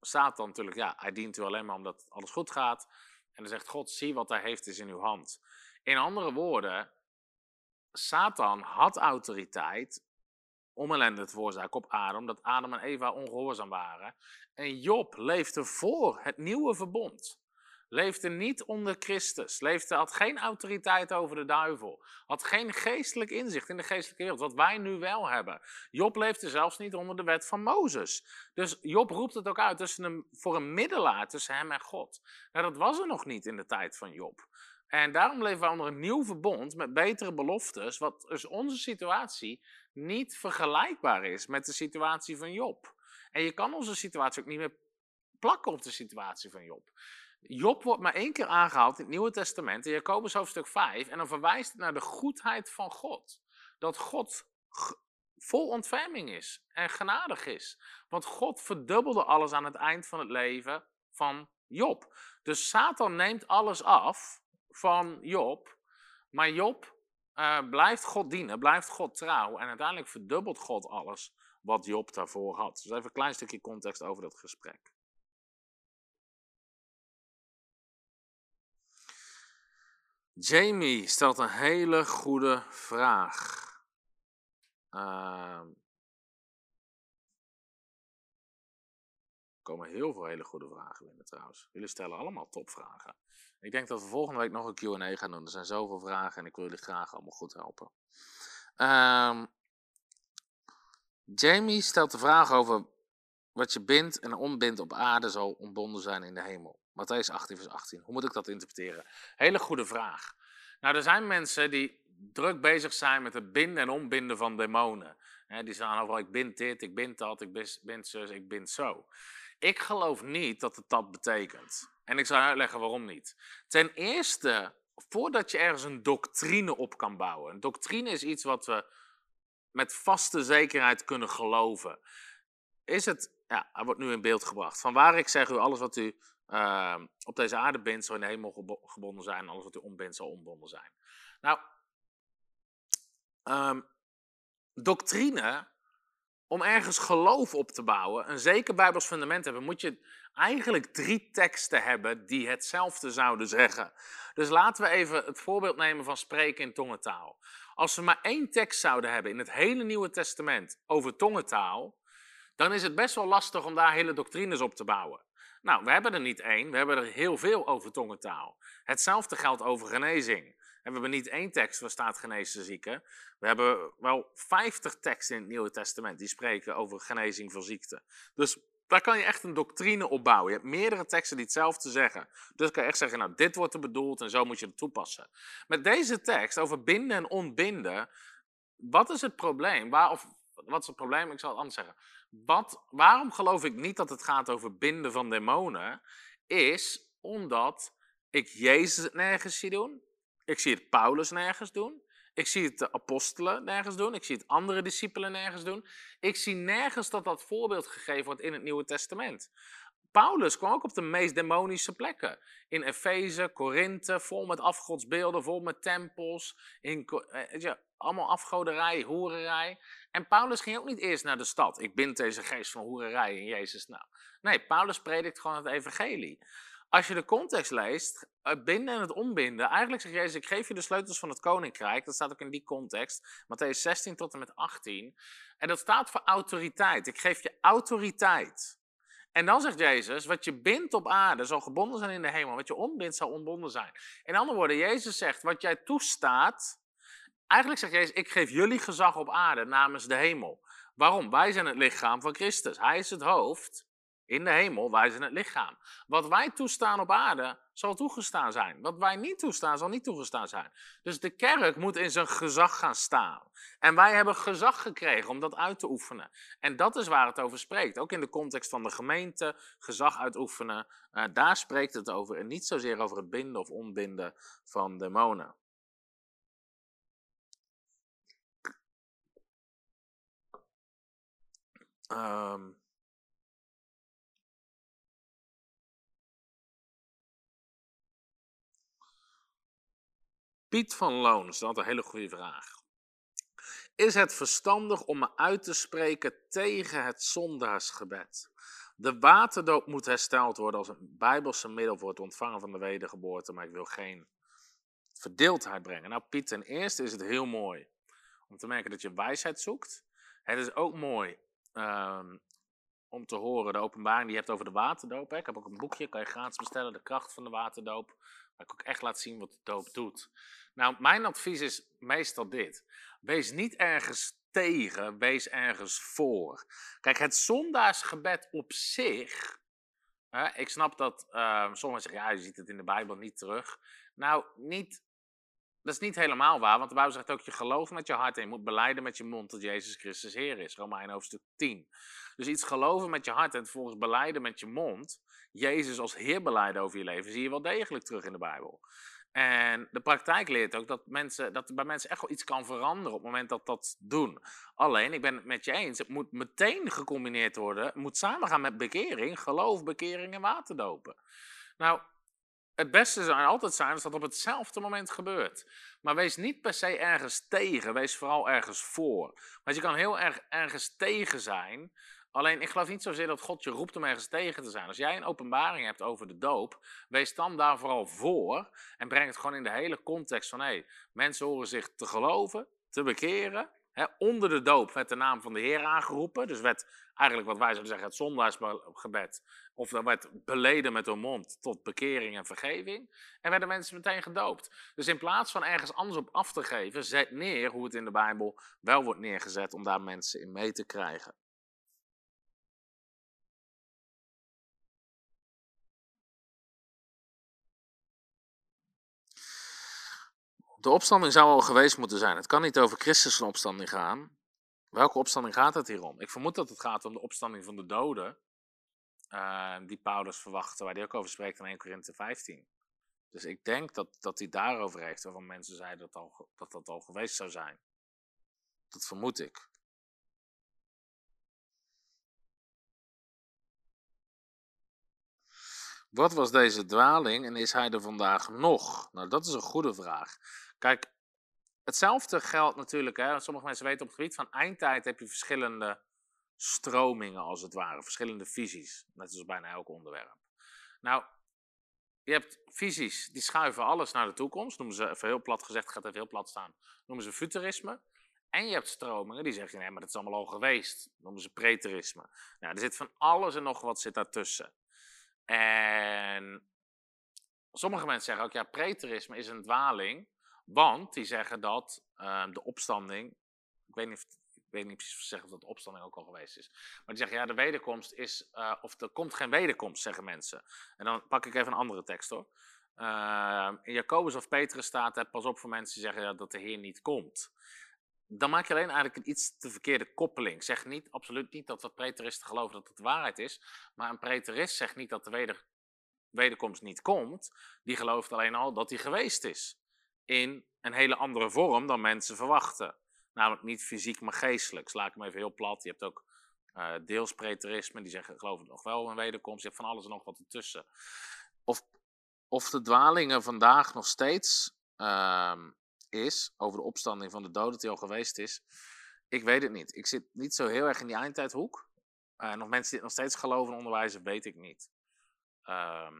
Satan natuurlijk, ja, hij dient u alleen maar omdat alles goed gaat. En dan zegt God, zie wat hij heeft is in uw hand. In andere woorden, Satan had autoriteit om ellende te veroorzaken op Adam, omdat Adam en Eva ongehoorzaam waren. En Job leefde voor het nieuwe verbond. Leefde niet onder Christus. Leefde, had geen autoriteit over de duivel. Had geen geestelijk inzicht in de geestelijke wereld, wat wij nu wel hebben. Job leefde zelfs niet onder de wet van Mozes. Dus Job roept het ook uit tussen een, voor een middelaar tussen hem en God. Dat was er nog niet in de tijd van Job. En daarom leven we onder een nieuw verbond met betere beloftes, wat dus onze situatie niet vergelijkbaar is met de situatie van Job. En je kan onze situatie ook niet meer plakken op de situatie van Job. Job wordt maar één keer aangehaald in het Nieuwe Testament, in Jacobus hoofdstuk 5, en dan verwijst het naar de goedheid van God. Dat God vol ontferming is en genadig is. Want God verdubbelde alles aan het eind van het leven van Job. Dus Satan neemt alles af van Job, maar Job uh, blijft God dienen, blijft God trouw en uiteindelijk verdubbelt God alles wat Job daarvoor had. Dus even een klein stukje context over dat gesprek. Jamie stelt een hele goede vraag. Uh, er komen heel veel hele goede vragen binnen trouwens. Jullie stellen allemaal topvragen. Ik denk dat we volgende week nog een Q&A gaan doen. Er zijn zoveel vragen en ik wil jullie graag allemaal goed helpen. Um, Jamie stelt de vraag over wat je bindt en onbindt op aarde zal ontbonden zijn in de hemel. Matthäus 18 vers 18. Hoe moet ik dat interpreteren? Hele goede vraag. Nou, er zijn mensen die druk bezig zijn met het binden en onbinden van demonen. die zeggen overal, ik bind dit, ik bind dat, ik bind zus, ik bind zo. Ik geloof niet dat het dat betekent. En ik zal uitleggen waarom niet. Ten eerste, voordat je ergens een doctrine op kan bouwen. Een doctrine is iets wat we met vaste zekerheid kunnen geloven. Is het, ja, hij wordt nu in beeld gebracht. Van waar ik zeg u, alles wat u uh, op deze aarde bindt, zal in de hemel gebonden zijn. Alles wat u ontbindt, zal ontbonden zijn. Nou, um, doctrine, om ergens geloof op te bouwen, een zeker Bijbels fundament hebben, moet je eigenlijk drie teksten hebben die hetzelfde zouden zeggen. Dus laten we even het voorbeeld nemen van spreken in tongentaal. Als we maar één tekst zouden hebben in het hele Nieuwe Testament over tongentaal, dan is het best wel lastig om daar hele doctrines op te bouwen. Nou, we hebben er niet één, we hebben er heel veel over tongentaal. Hetzelfde geldt over genezing. En we hebben niet één tekst waar staat genees de zieken. We hebben wel 50 teksten in het Nieuwe Testament die spreken over genezing van ziekte. Dus daar kan je echt een doctrine op bouwen. Je hebt meerdere teksten die hetzelfde zeggen. Dus kan je echt zeggen, nou, dit wordt er bedoeld en zo moet je het toepassen. Met deze tekst over binden en ontbinden, wat is het probleem? Waar, of wat is het probleem? Ik zal het anders zeggen. Wat, waarom geloof ik niet dat het gaat over binden van demonen? Is omdat ik Jezus nergens zie doen. Ik zie het Paulus nergens doen. Ik zie het de apostelen nergens doen. Ik zie het andere discipelen nergens doen. Ik zie nergens dat dat voorbeeld gegeven wordt in het Nieuwe Testament. Paulus kwam ook op de meest demonische plekken. In Efeze, Korinthe, vol met afgodsbeelden, vol met tempels. In, eh, allemaal afgoderij, hoererij. En Paulus ging ook niet eerst naar de stad. Ik bind deze geest van hoererij in Jezus nou. Nee, Paulus predikt gewoon het evangelie. Als je de context leest, het binden en het onbinden, eigenlijk zegt Jezus, ik geef je de sleutels van het koninkrijk. Dat staat ook in die context, Matthäus 16 tot en met 18. En dat staat voor autoriteit. Ik geef je autoriteit. En dan zegt Jezus, wat je bindt op aarde zal gebonden zijn in de hemel. Wat je ontbindt zal ontbonden zijn. In andere woorden, Jezus zegt, wat jij toestaat, eigenlijk zegt Jezus, ik geef jullie gezag op aarde namens de hemel. Waarom? Wij zijn het lichaam van Christus. Hij is het hoofd in de hemel, wij zijn het lichaam. Wat wij toestaan op aarde, zal toegestaan zijn. Wat wij niet toestaan, zal niet toegestaan zijn. Dus de kerk moet in zijn gezag gaan staan. En wij hebben gezag gekregen om dat uit te oefenen. En dat is waar het over spreekt. Ook in de context van de gemeente, gezag uitoefenen. Uh, daar spreekt het over. En niet zozeer over het binden of onbinden van demonen. Um, Piet van Loon stelt een hele goede vraag. Is het verstandig om me uit te spreken tegen het zondaarsgebed? De waterdoop moet hersteld worden als een bijbelse middel voor het ontvangen van de wedergeboorte, maar ik wil geen verdeeldheid brengen. Nou, Piet, ten eerste is het heel mooi om te merken dat je wijsheid zoekt. Het is ook mooi ehm, om te horen de openbaring die je hebt over de waterdoop. Hè. Ik heb ook een boekje, kan je gratis bestellen, de kracht van de waterdoop. Waar ik ook echt laat zien wat de doop doet. Nou, mijn advies is meestal dit. Wees niet ergens tegen, wees ergens voor. Kijk, het zondaarsgebed op zich. Hè, ik snap dat uh, sommigen zeggen, ja, je ziet het in de Bijbel niet terug. Nou, niet, dat is niet helemaal waar, want de Bijbel zegt ook, je gelooft met je hart en je moet beleiden met je mond dat Jezus Christus Heer is. Romein hoofdstuk 10. Dus iets geloven met je hart en vervolgens beleiden met je mond, Jezus als Heer beleiden over je leven, zie je wel degelijk terug in de Bijbel. En de praktijk leert ook dat, mensen, dat bij mensen echt wel iets kan veranderen op het moment dat dat doen. Alleen, ik ben het met je eens, het moet meteen gecombineerd worden. Het moet samengaan met bekering, geloof, bekering en waterdopen. Nou, het beste zou altijd zijn als dat op hetzelfde moment gebeurt. Maar wees niet per se ergens tegen, wees vooral ergens voor. Want je kan heel erg ergens tegen zijn, Alleen ik geloof niet zozeer dat God je roept om ergens tegen te zijn. Als jij een openbaring hebt over de doop, wees dan daar vooral voor en breng het gewoon in de hele context van hé, hey, mensen horen zich te geloven, te bekeren. Onder de doop werd de naam van de Heer aangeroepen. Dus werd eigenlijk wat wij zouden zeggen het zondaarsgebed. Of dat werd beleden met hun mond tot bekering en vergeving. En werden mensen meteen gedoopt. Dus in plaats van ergens anders op af te geven, zet neer hoe het in de Bijbel wel wordt neergezet om daar mensen in mee te krijgen. De opstanding zou al geweest moeten zijn. Het kan niet over Christus' opstanding gaan. Welke opstanding gaat het hier om? Ik vermoed dat het gaat om de opstanding van de doden. Uh, die Paulus verwachtte, waar hij ook over spreekt in 1 Korinthe 15. Dus ik denk dat, dat hij daarover heeft, waarvan mensen zeiden dat, dat dat al geweest zou zijn. Dat vermoed ik. Wat was deze dwaling en is hij er vandaag nog? Nou, dat is een goede vraag. Kijk, hetzelfde geldt natuurlijk, hè, sommige mensen weten op het gebied van eindtijd heb je verschillende stromingen als het ware, verschillende visies, net als bijna elk onderwerp. Nou, je hebt visies die schuiven alles naar de toekomst, noemen ze even heel plat gezegd, gaat even heel plat staan, noemen ze futurisme. En je hebt stromingen die zeggen, nee, maar dat is allemaal al geweest, noemen ze preterisme. Nou, er zit van alles en nog wat zit daartussen. En sommige mensen zeggen ook, ja, preterisme is een dwaling, want die zeggen dat uh, de opstanding, ik weet niet of weet niet precies of zeggen of dat de opstanding ook al geweest is. Maar die zeggen, ja, de wederkomst is, uh, of er komt geen wederkomst, zeggen mensen. En dan pak ik even een andere tekst hoor. Uh, in Jacobus of Petrus staat, pas op voor mensen die zeggen ja, dat de Heer niet komt. Dan maak je alleen eigenlijk een iets te verkeerde koppeling. Zeg niet, absoluut niet dat wat preteristen geloven dat het de waarheid is. Maar een preterist zegt niet dat de weder, wederkomst niet komt. Die gelooft alleen al dat hij geweest is in een hele andere vorm dan mensen verwachten. Namelijk niet fysiek, maar geestelijk. Sla ik hem even heel plat. Je hebt ook uh, deels preterisme, die zeggen geloof ik nog wel een wederkomst. Je hebt van alles en nog wat ertussen. Of, of de dwalingen vandaag nog steeds uh, is, over de opstanding van de doden die al geweest is. Ik weet het niet. Ik zit niet zo heel erg in die eindtijdhoek. Uh, nog mensen die nog steeds geloven en onderwijzen, weet ik niet. Uh,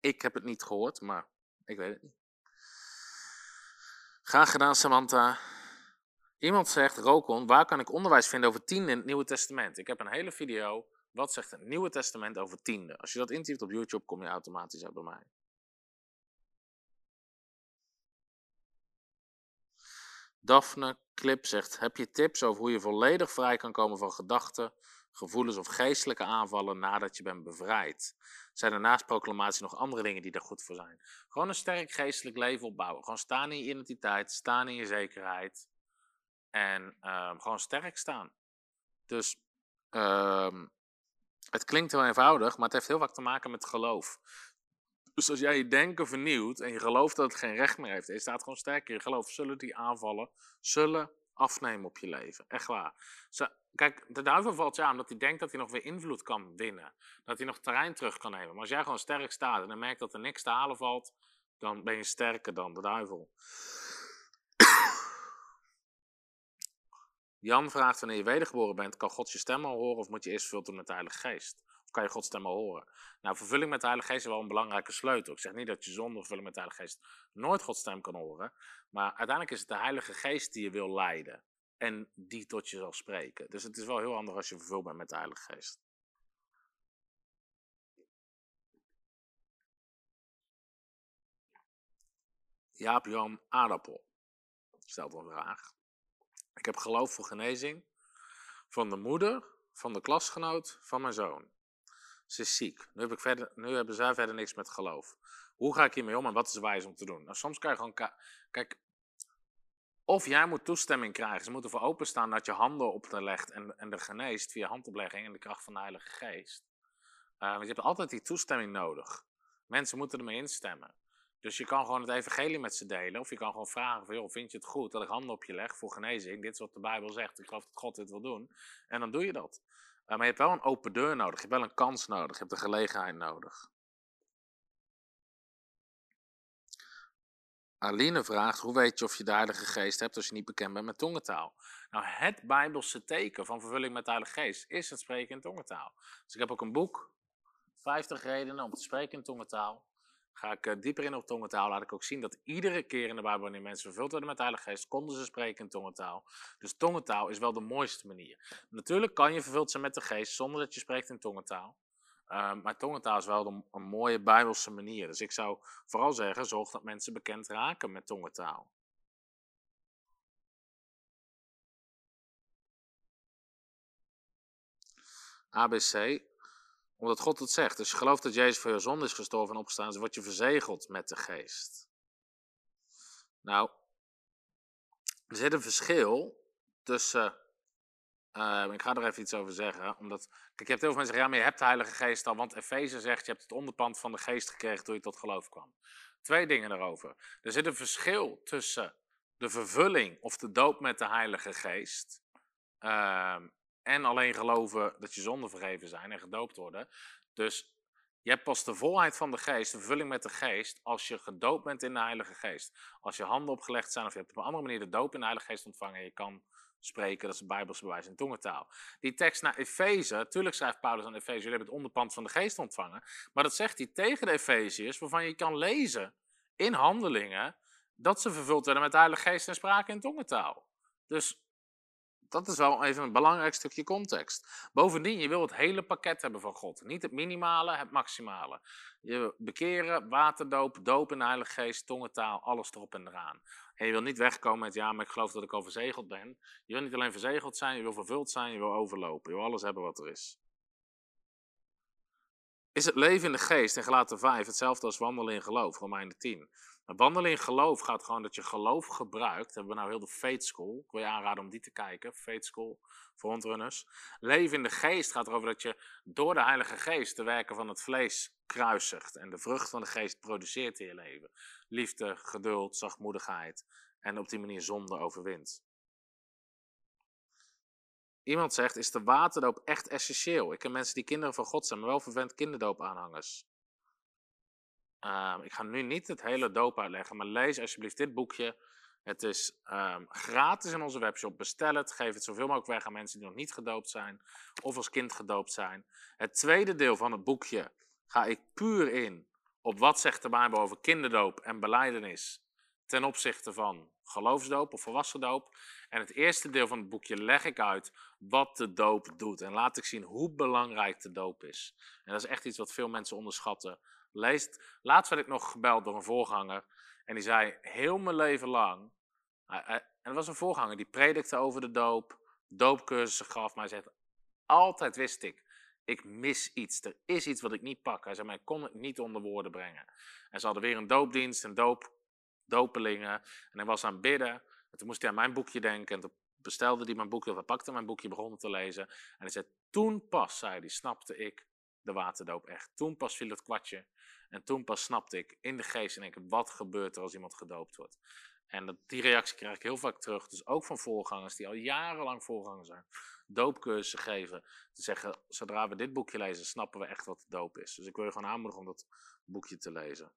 ik heb het niet gehoord, maar ik weet het niet. Graag gedaan, Samantha. Iemand zegt, Rokon, waar kan ik onderwijs vinden over tiende in het Nieuwe Testament? Ik heb een hele video, wat zegt het Nieuwe Testament over tiende? Als je dat intypt op YouTube, kom je automatisch uit bij mij. Daphne Clip zegt, heb je tips over hoe je volledig vrij kan komen van gedachten, gevoelens of geestelijke aanvallen nadat je bent bevrijd? Zijn er naast proclamatie nog andere dingen die daar goed voor zijn? Gewoon een sterk geestelijk leven opbouwen. Gewoon staan in je identiteit, staan in je zekerheid. En um, gewoon sterk staan. Dus um, het klinkt heel eenvoudig, maar het heeft heel vaak te maken met geloof. Dus als jij je denken vernieuwt en je gelooft dat het geen recht meer heeft, je staat gewoon sterk in je geloof, zullen die aanvallen, zullen afnemen op je leven. Echt waar. Kijk, de duivel valt je aan dat hij denkt dat hij nog weer invloed kan winnen. Dat hij nog terrein terug kan nemen. Maar als jij gewoon sterk staat en dan merkt dat er niks te halen valt, dan ben je sterker dan de duivel. Jan vraagt wanneer je wedergeboren bent, kan God je stem al horen of moet je eerst vervuld worden met de Heilige Geest? Kan je Gods stem al horen? Nou, vervulling met de Heilige Geest is wel een belangrijke sleutel. Ik zeg niet dat je zonder vervulling met de Heilige Geest nooit Gods stem kan horen. Maar uiteindelijk is het de Heilige Geest die je wil leiden. En die tot je zal spreken. Dus het is wel heel handig als je vervuld bent met de Heilige Geest. Jaap Jan Aardappel stelt een vraag. Ik heb geloof voor genezing van de moeder van de klasgenoot van mijn zoon. Ze is ziek. Nu, heb ik verder, nu hebben zij verder niks met geloof. Hoe ga ik hiermee om en wat is wijs om te doen? Nou, soms kan je gewoon. Kijk, of jij moet toestemming krijgen. Ze moeten voor openstaan dat je handen op te legt en, en de geneest via handoplegging en de kracht van de Heilige Geest. Uh, want je hebt altijd die toestemming nodig. Mensen moeten ermee instemmen. Dus je kan gewoon het evangelie met ze delen. Of je kan gewoon vragen van, joh, vind je het goed dat ik handen op je leg voor genezing? Dit is wat de Bijbel zegt. Ik geloof dat God dit wil doen. En dan doe je dat. Maar je hebt wel een open deur nodig. Je hebt wel een kans nodig. Je hebt een gelegenheid nodig. Aline vraagt, hoe weet je of je de Heilige Geest hebt als je niet bekend bent met tongentaal? Nou, het Bijbelse teken van vervulling met de Heilige Geest is het spreken in tongentaal. Dus ik heb ook een boek, 50 redenen om te spreken in tongentaal. Ga ik uh, dieper in op tongentaal, laat ik ook zien dat iedere keer in de Bijbel, wanneer mensen vervuld werden met de Heilige Geest, konden ze spreken in tongentaal. Dus tongentaal is wel de mooiste manier. Natuurlijk kan je vervuld zijn met de Geest zonder dat je spreekt in tongentaal. Uh, maar tongentaal is wel een, een, mooie bijbelse manier. Dus ik zou vooral zeggen, zorg dat mensen bekend raken met tongentaal. ABC, omdat God het zegt. Dus je gelooft dat Jezus voor je zonde is gestorven en opgestaan, dus word je verzegeld met de geest. Nou, er zit een verschil tussen uh, ik ga er even iets over zeggen. Omdat, kijk, je hebt heel veel mensen zeggen, ja, maar je hebt de Heilige Geest al. Want Efeze zegt, je hebt het onderpand van de geest gekregen toen je tot geloof kwam. Twee dingen erover. Er zit een verschil tussen de vervulling of de doop met de Heilige Geest. Uh, en alleen geloven dat je zonden vergeven zijn en gedoopt worden. Dus je hebt pas de volheid van de geest, de vervulling met de geest, als je gedoopt bent in de Heilige Geest. Als je handen opgelegd zijn of je hebt op een andere manier de doop in de Heilige Geest ontvangen en je kan spreken, dat is het Bijbels bewijs in tongentaal. Die tekst naar Efeze, tuurlijk schrijft Paulus aan Efeze, jullie hebben het onderpand van de geest ontvangen, maar dat zegt hij tegen de Efeziërs, waarvan je kan lezen in handelingen, dat ze vervuld werden met de Heilige Geest en spraken in tongentaal. Dus dat is wel even een belangrijk stukje context. Bovendien, je wil het hele pakket hebben van God. Niet het minimale, het maximale. Je bekeren, waterdoop, doop in de Heilige Geest, tongentaal, alles erop en eraan. En je wil niet wegkomen met, ja, maar ik geloof dat ik al verzegeld ben. Je wil niet alleen verzegeld zijn, je wil vervuld zijn, je wil overlopen. Je wil alles hebben wat er is. Is het leven in de geest in Gelaten 5 hetzelfde als wandelen in geloof, Romeinen 10? Wandelen in geloof gaat gewoon dat je geloof gebruikt. Dat hebben we nou heel de Faith School. Ik wil je aanraden om die te kijken. Faith School, frontrunners. Leven in de geest gaat erover dat je door de Heilige Geest de werken van het vlees kruisigt. En de vrucht van de geest produceert in je leven. Liefde, geduld, zachtmoedigheid. En op die manier zonde overwint. Iemand zegt, is de waterdoop echt essentieel? Ik ken mensen die kinderen van God zijn, maar wel vervent kinderdoop-aanhangers. Uh, ik ga nu niet het hele doop uitleggen, maar lees alsjeblieft dit boekje. Het is um, gratis in onze webshop. Bestel het. Geef het zoveel mogelijk weg aan mensen die nog niet gedoopt zijn of als kind gedoopt zijn. Het tweede deel van het boekje ga ik puur in op wat zegt de Bijbel over kinderdoop en beleidenis ten opzichte van geloofsdoop of volwassen doop. En het eerste deel van het boekje leg ik uit wat de doop doet. En laat ik zien hoe belangrijk de doop is. En dat is echt iets wat veel mensen onderschatten. Leest, laatst werd ik nog gebeld door een voorganger. En die zei heel mijn leven lang. En er was een voorganger die predikte over de doop, doopcursussen gaf. Maar hij zegt: Altijd wist ik, ik mis iets. Er is iets wat ik niet pak. Hij zei: Maar kon het niet onder woorden brengen. En ze hadden weer een doopdienst, een doop, dopelingen. En hij was aan het bidden. En toen moest hij aan mijn boekje denken. En toen bestelde hij mijn boekje, of hij pakte mijn boekje, begon te lezen. En hij zei: Toen pas, zei hij, snapte ik de waterdoop echt. Toen pas viel het kwartje. En toen pas snapte ik in de geest en ik, wat gebeurt er als iemand gedoopt wordt. En dat, die reactie krijg ik heel vaak terug. Dus ook van voorgangers die al jarenlang voorganger zijn. Doopcursussen geven. Te zeggen, zodra we dit boekje lezen, snappen we echt wat de doop is. Dus ik wil je gewoon aanmoedigen om dat boekje te lezen.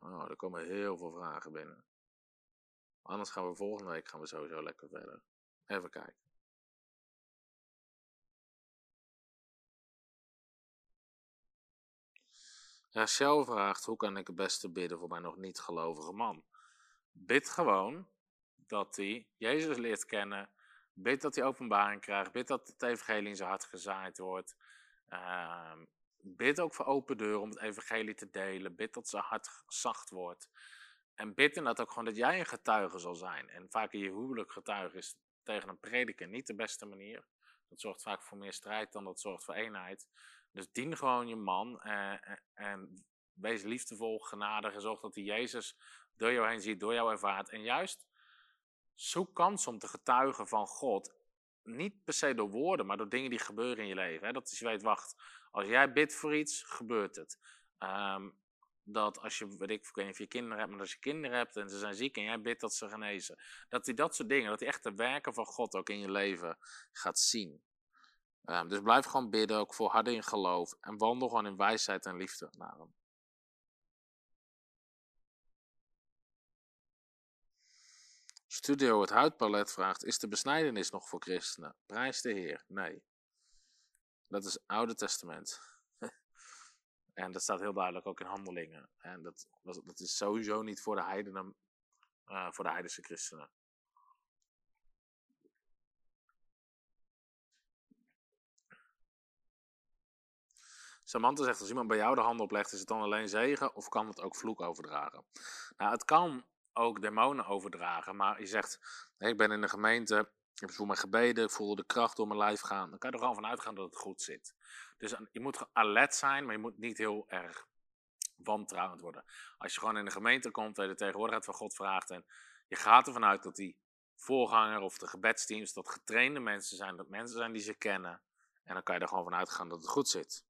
Oh, er komen heel veel vragen binnen. Anders gaan we volgende week gaan we sowieso lekker verder. Even kijken. Rachel vraagt, hoe kan ik het beste bidden voor mijn nog niet gelovige man? Bid gewoon dat hij Jezus leert kennen. Bid dat hij openbaring krijgt. Bid dat het evangelie in zijn hart gezaaid wordt. Uh, bid ook voor open deuren om het evangelie te delen. Bid dat zijn hart zacht wordt. En bid inderdaad ook gewoon dat jij een getuige zal zijn. En vaak je huwelijk getuige is tegen een prediker niet de beste manier. Dat zorgt vaak voor meer strijd dan dat zorgt voor eenheid. Dus dien gewoon je man en, eh, en wees liefdevol, genadig en zorg dat hij Jezus door jou heen ziet, door jou ervaart. En juist zoek kans om te getuigen van God. Niet per se door woorden, maar door dingen die gebeuren in je leven. Hè? Dat je weet, wacht, als jij bidt voor iets, gebeurt het. Um, dat als je, weet ik, ik weet niet of je kinderen hebt, maar als je kinderen hebt en ze zijn ziek en jij bidt dat ze genezen. Dat hij dat soort dingen, dat hij echt de werken van God ook in je leven gaat zien. Um, dus blijf gewoon bidden, ook voor harde in geloof. En wandel gewoon in wijsheid en liefde naar hem. Studio Het Huidpalet vraagt: Is de besnijdenis nog voor christenen? Prijs de Heer. Nee. Dat is Oude Testament. en dat staat heel duidelijk ook in handelingen. En dat, dat is sowieso niet voor de heidenen, uh, voor de heidense christenen. Samantha zegt, als iemand bij jou de hand oplegt, is het dan alleen zegen of kan het ook vloek overdragen? Nou, het kan ook demonen overdragen, maar je zegt, ik ben in de gemeente, ik heb mijn gebeden, ik voel de kracht door mijn lijf gaan. Dan kan je er gewoon van uitgaan dat het goed zit. Dus je moet alert zijn, maar je moet niet heel erg wantrouwend worden. Als je gewoon in de gemeente komt en je de tegenwoordigheid van God vraagt en je gaat ervan uit dat die voorganger of de gebedsteams, dat getrainde mensen zijn, dat mensen zijn die ze kennen. En dan kan je er gewoon van uitgaan dat het goed zit.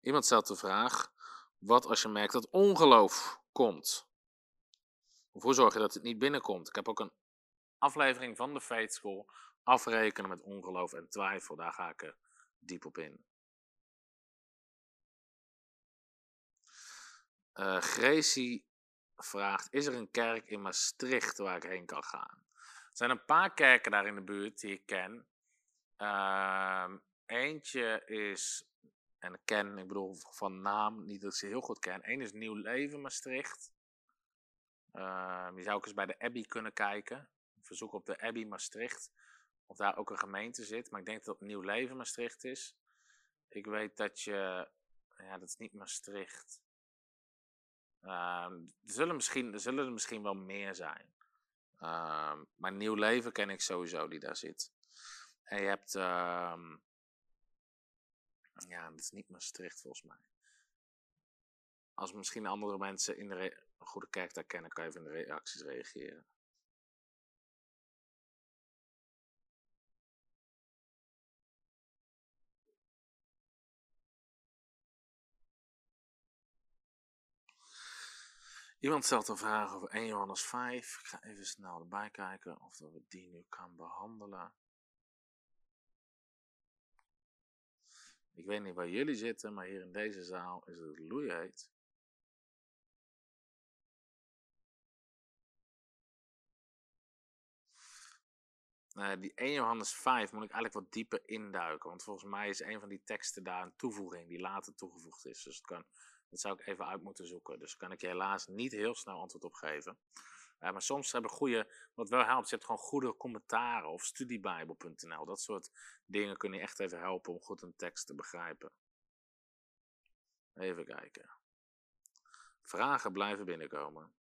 Iemand stelt de vraag: wat als je merkt dat ongeloof komt? Hoe zorg je dat het niet binnenkomt? Ik heb ook een aflevering van de Faith School. Afrekenen met ongeloof en twijfel. Daar ga ik er diep op in. Uh, Gracie vraagt: Is er een kerk in Maastricht waar ik heen kan gaan? Er zijn een paar kerken daar in de buurt die ik ken. Uh, eentje is en ken, ik bedoel van naam, niet dat ik ze heel goed ken. Eén is Nieuw Leven Maastricht. Uh, die zou ook eens bij de Abbey kunnen kijken. Verzoek op de Abbey Maastricht. Of daar ook een gemeente zit. Maar ik denk dat het Nieuw Leven Maastricht is. Ik weet dat je. Ja, dat is niet Maastricht. Uh, er, zullen misschien, er zullen er misschien wel meer zijn. Uh, maar Nieuw Leven ken ik sowieso die daar zit. En je hebt. Ehm, ja, dat is niet Maastricht volgens mij. Als misschien andere mensen in de een goede kerk daar kennen, kan je even in de reacties reageren. Iemand stelt een vraag over 1 Johannes 5. Ik ga even snel erbij kijken of we die nu kan behandelen. Ik weet niet waar jullie zitten, maar hier in deze zaal is het loeiheet. Uh, die 1 Johannes 5 moet ik eigenlijk wat dieper induiken. Want volgens mij is een van die teksten daar een toevoeging die later toegevoegd is. Dus dat, kan, dat zou ik even uit moeten zoeken. Dus kan ik je helaas niet heel snel antwoord op geven. Maar soms hebben goede, wat wel helpt, je hebt gewoon goede commentaren of studiebijbel.nl. Dat soort dingen kunnen je echt even helpen om goed een tekst te begrijpen. Even kijken. Vragen blijven binnenkomen.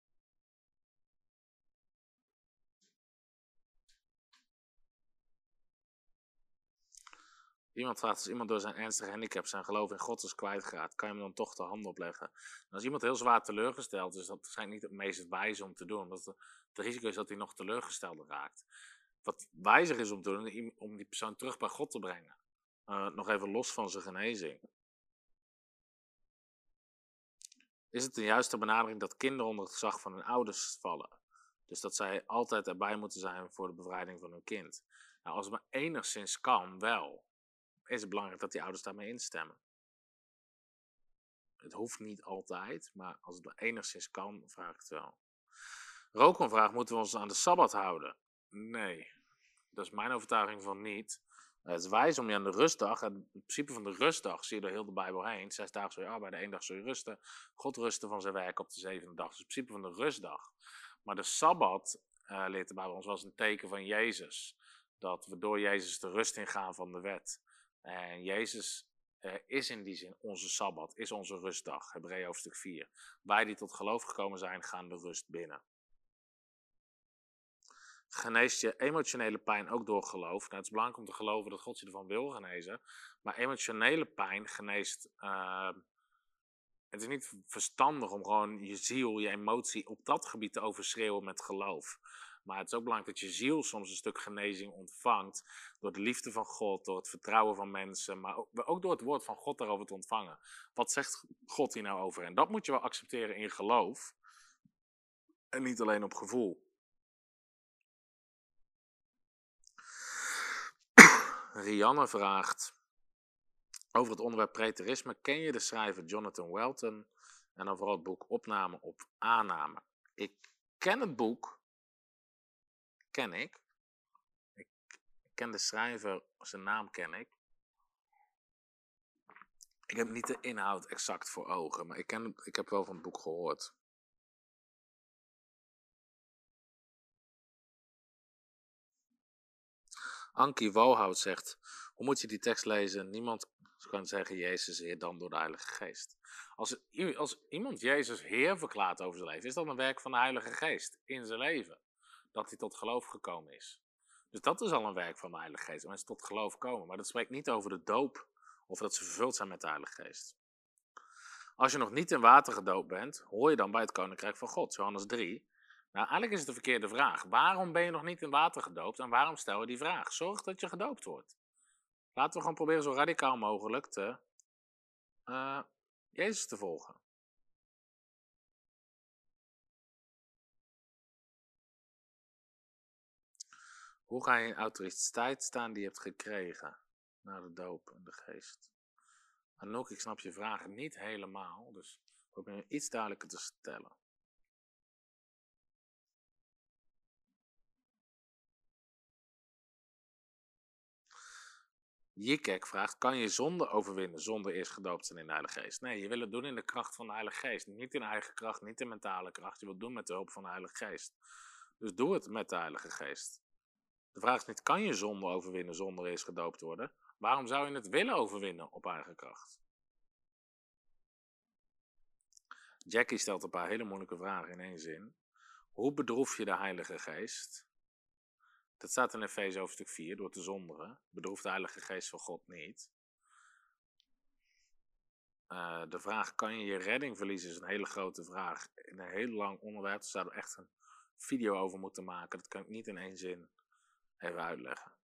Iemand vraagt, als iemand door zijn ernstige handicap zijn geloof in God is kwijtgeraakt, kan je hem dan toch de hand opleggen? En als iemand heel zwaar teleurgesteld is, dat waarschijnlijk niet het meest wijze om te doen. Omdat het, risico is dat hij nog teleurgesteld raakt. Wat wijzer is om te doen, om die persoon terug bij God te brengen. Uh, nog even los van zijn genezing. Is het een juiste benadering dat kinderen onder het gezag van hun ouders vallen? Dus dat zij altijd erbij moeten zijn voor de bevrijding van hun kind. Nou, als het maar enigszins kan, wel. Is het belangrijk dat die ouders daarmee instemmen. Het hoeft niet altijd, maar als het enigszins kan, vraag ik het wel. Rokon vraagt, moeten we ons aan de Sabbat houden? Nee, dat is mijn overtuiging van niet. Het is wijs om je aan de rustdag, het principe van de rustdag zie je door heel de Bijbel heen. Zes dagen zul je arbeiden, één dag zul je rusten. God rustte van zijn werk op de zevende dag. Dus het principe van de rustdag. Maar de Sabbat, uh, leert de Bijbel ons, was een teken van Jezus. Dat we door Jezus de rust ingaan van de wet. En Jezus uh, is in die zin onze Sabbat, is onze rustdag. Hebreeën hoofdstuk 4. Wij die tot geloof gekomen zijn, gaan de rust binnen geneest je emotionele pijn ook door geloof. Nou, het is belangrijk om te geloven dat God je ervan wil genezen. Maar emotionele pijn geneest. Uh, het is niet verstandig om gewoon je ziel, je emotie op dat gebied te overschreeuwen met geloof. Maar het is ook belangrijk dat je ziel soms een stuk genezing ontvangt. Door de liefde van God, door het vertrouwen van mensen. Maar ook, door het woord van God daarover te ontvangen. Wat zegt God hier nou over? En dat moet je wel accepteren in geloof. En niet alleen op gevoel. Rianne vraagt over het onderwerp preterisme. Ken je de schrijver Jonathan Welton en dan vooral het boek Opname op Aanname? Ik ken het boek, ken ik. Ik ken de schrijver, zijn naam ken ik. Ik heb niet de inhoud exact voor ogen, maar ik, ken, ik heb wel van het boek gehoord. Ankie Walhout zegt, hoe moet je die tekst lezen? Niemand kan zeggen Jezus Heer dan door de Heilige Geest. Als, als iemand Jezus Heer verklaart over zijn leven, is dat een werk van de Heilige Geest in zijn leven. Dat hij tot geloof gekomen is. Dus dat is al een werk van de Heilige Geest. Mensen tot geloof komen. Maar dat spreekt niet over de doop of dat ze vervuld zijn met de Heilige Geest. Als je nog niet in water gedoopt bent, hoor je dan bij het Koninkrijk van God. Johannes 3. Nou, eigenlijk is het de verkeerde vraag. Waarom ben je nog niet in water gedoopt en waarom stel je die vraag? Zorg dat je gedoopt wordt. Laten we gewoon proberen zo radicaal mogelijk te, uh, Jezus te volgen. Hoe ga je in autoriteit staan die je hebt gekregen na de doop en de geest? Anouk, ik snap je vraag niet helemaal, dus probeer iets duidelijker te stellen. Jikek vraagt, kan je zonde overwinnen zonder eerst gedoopt zijn in de Heilige Geest? Nee, je wil het doen in de kracht van de Heilige Geest. Niet in eigen kracht, niet in mentale kracht. Je wilt het doen met de hulp van de Heilige Geest. Dus doe het met de Heilige Geest. De vraag is niet, kan je zonde overwinnen zonder eerst gedoopt worden? Waarom zou je het willen overwinnen op eigen kracht? Jackie stelt een paar hele moeilijke vragen in één zin. Hoe bedroef je de Heilige Geest? Dat staat in Efeze hoofdstuk 4, door te zonderen. Bedroeft de Heilige Geest van God niet. Uh, de vraag, kan je je redding verliezen, is een hele grote vraag. In een heel lang onderwerp, daar zouden we echt een video over moeten maken. Dat kan ik niet in één zin even uitleggen.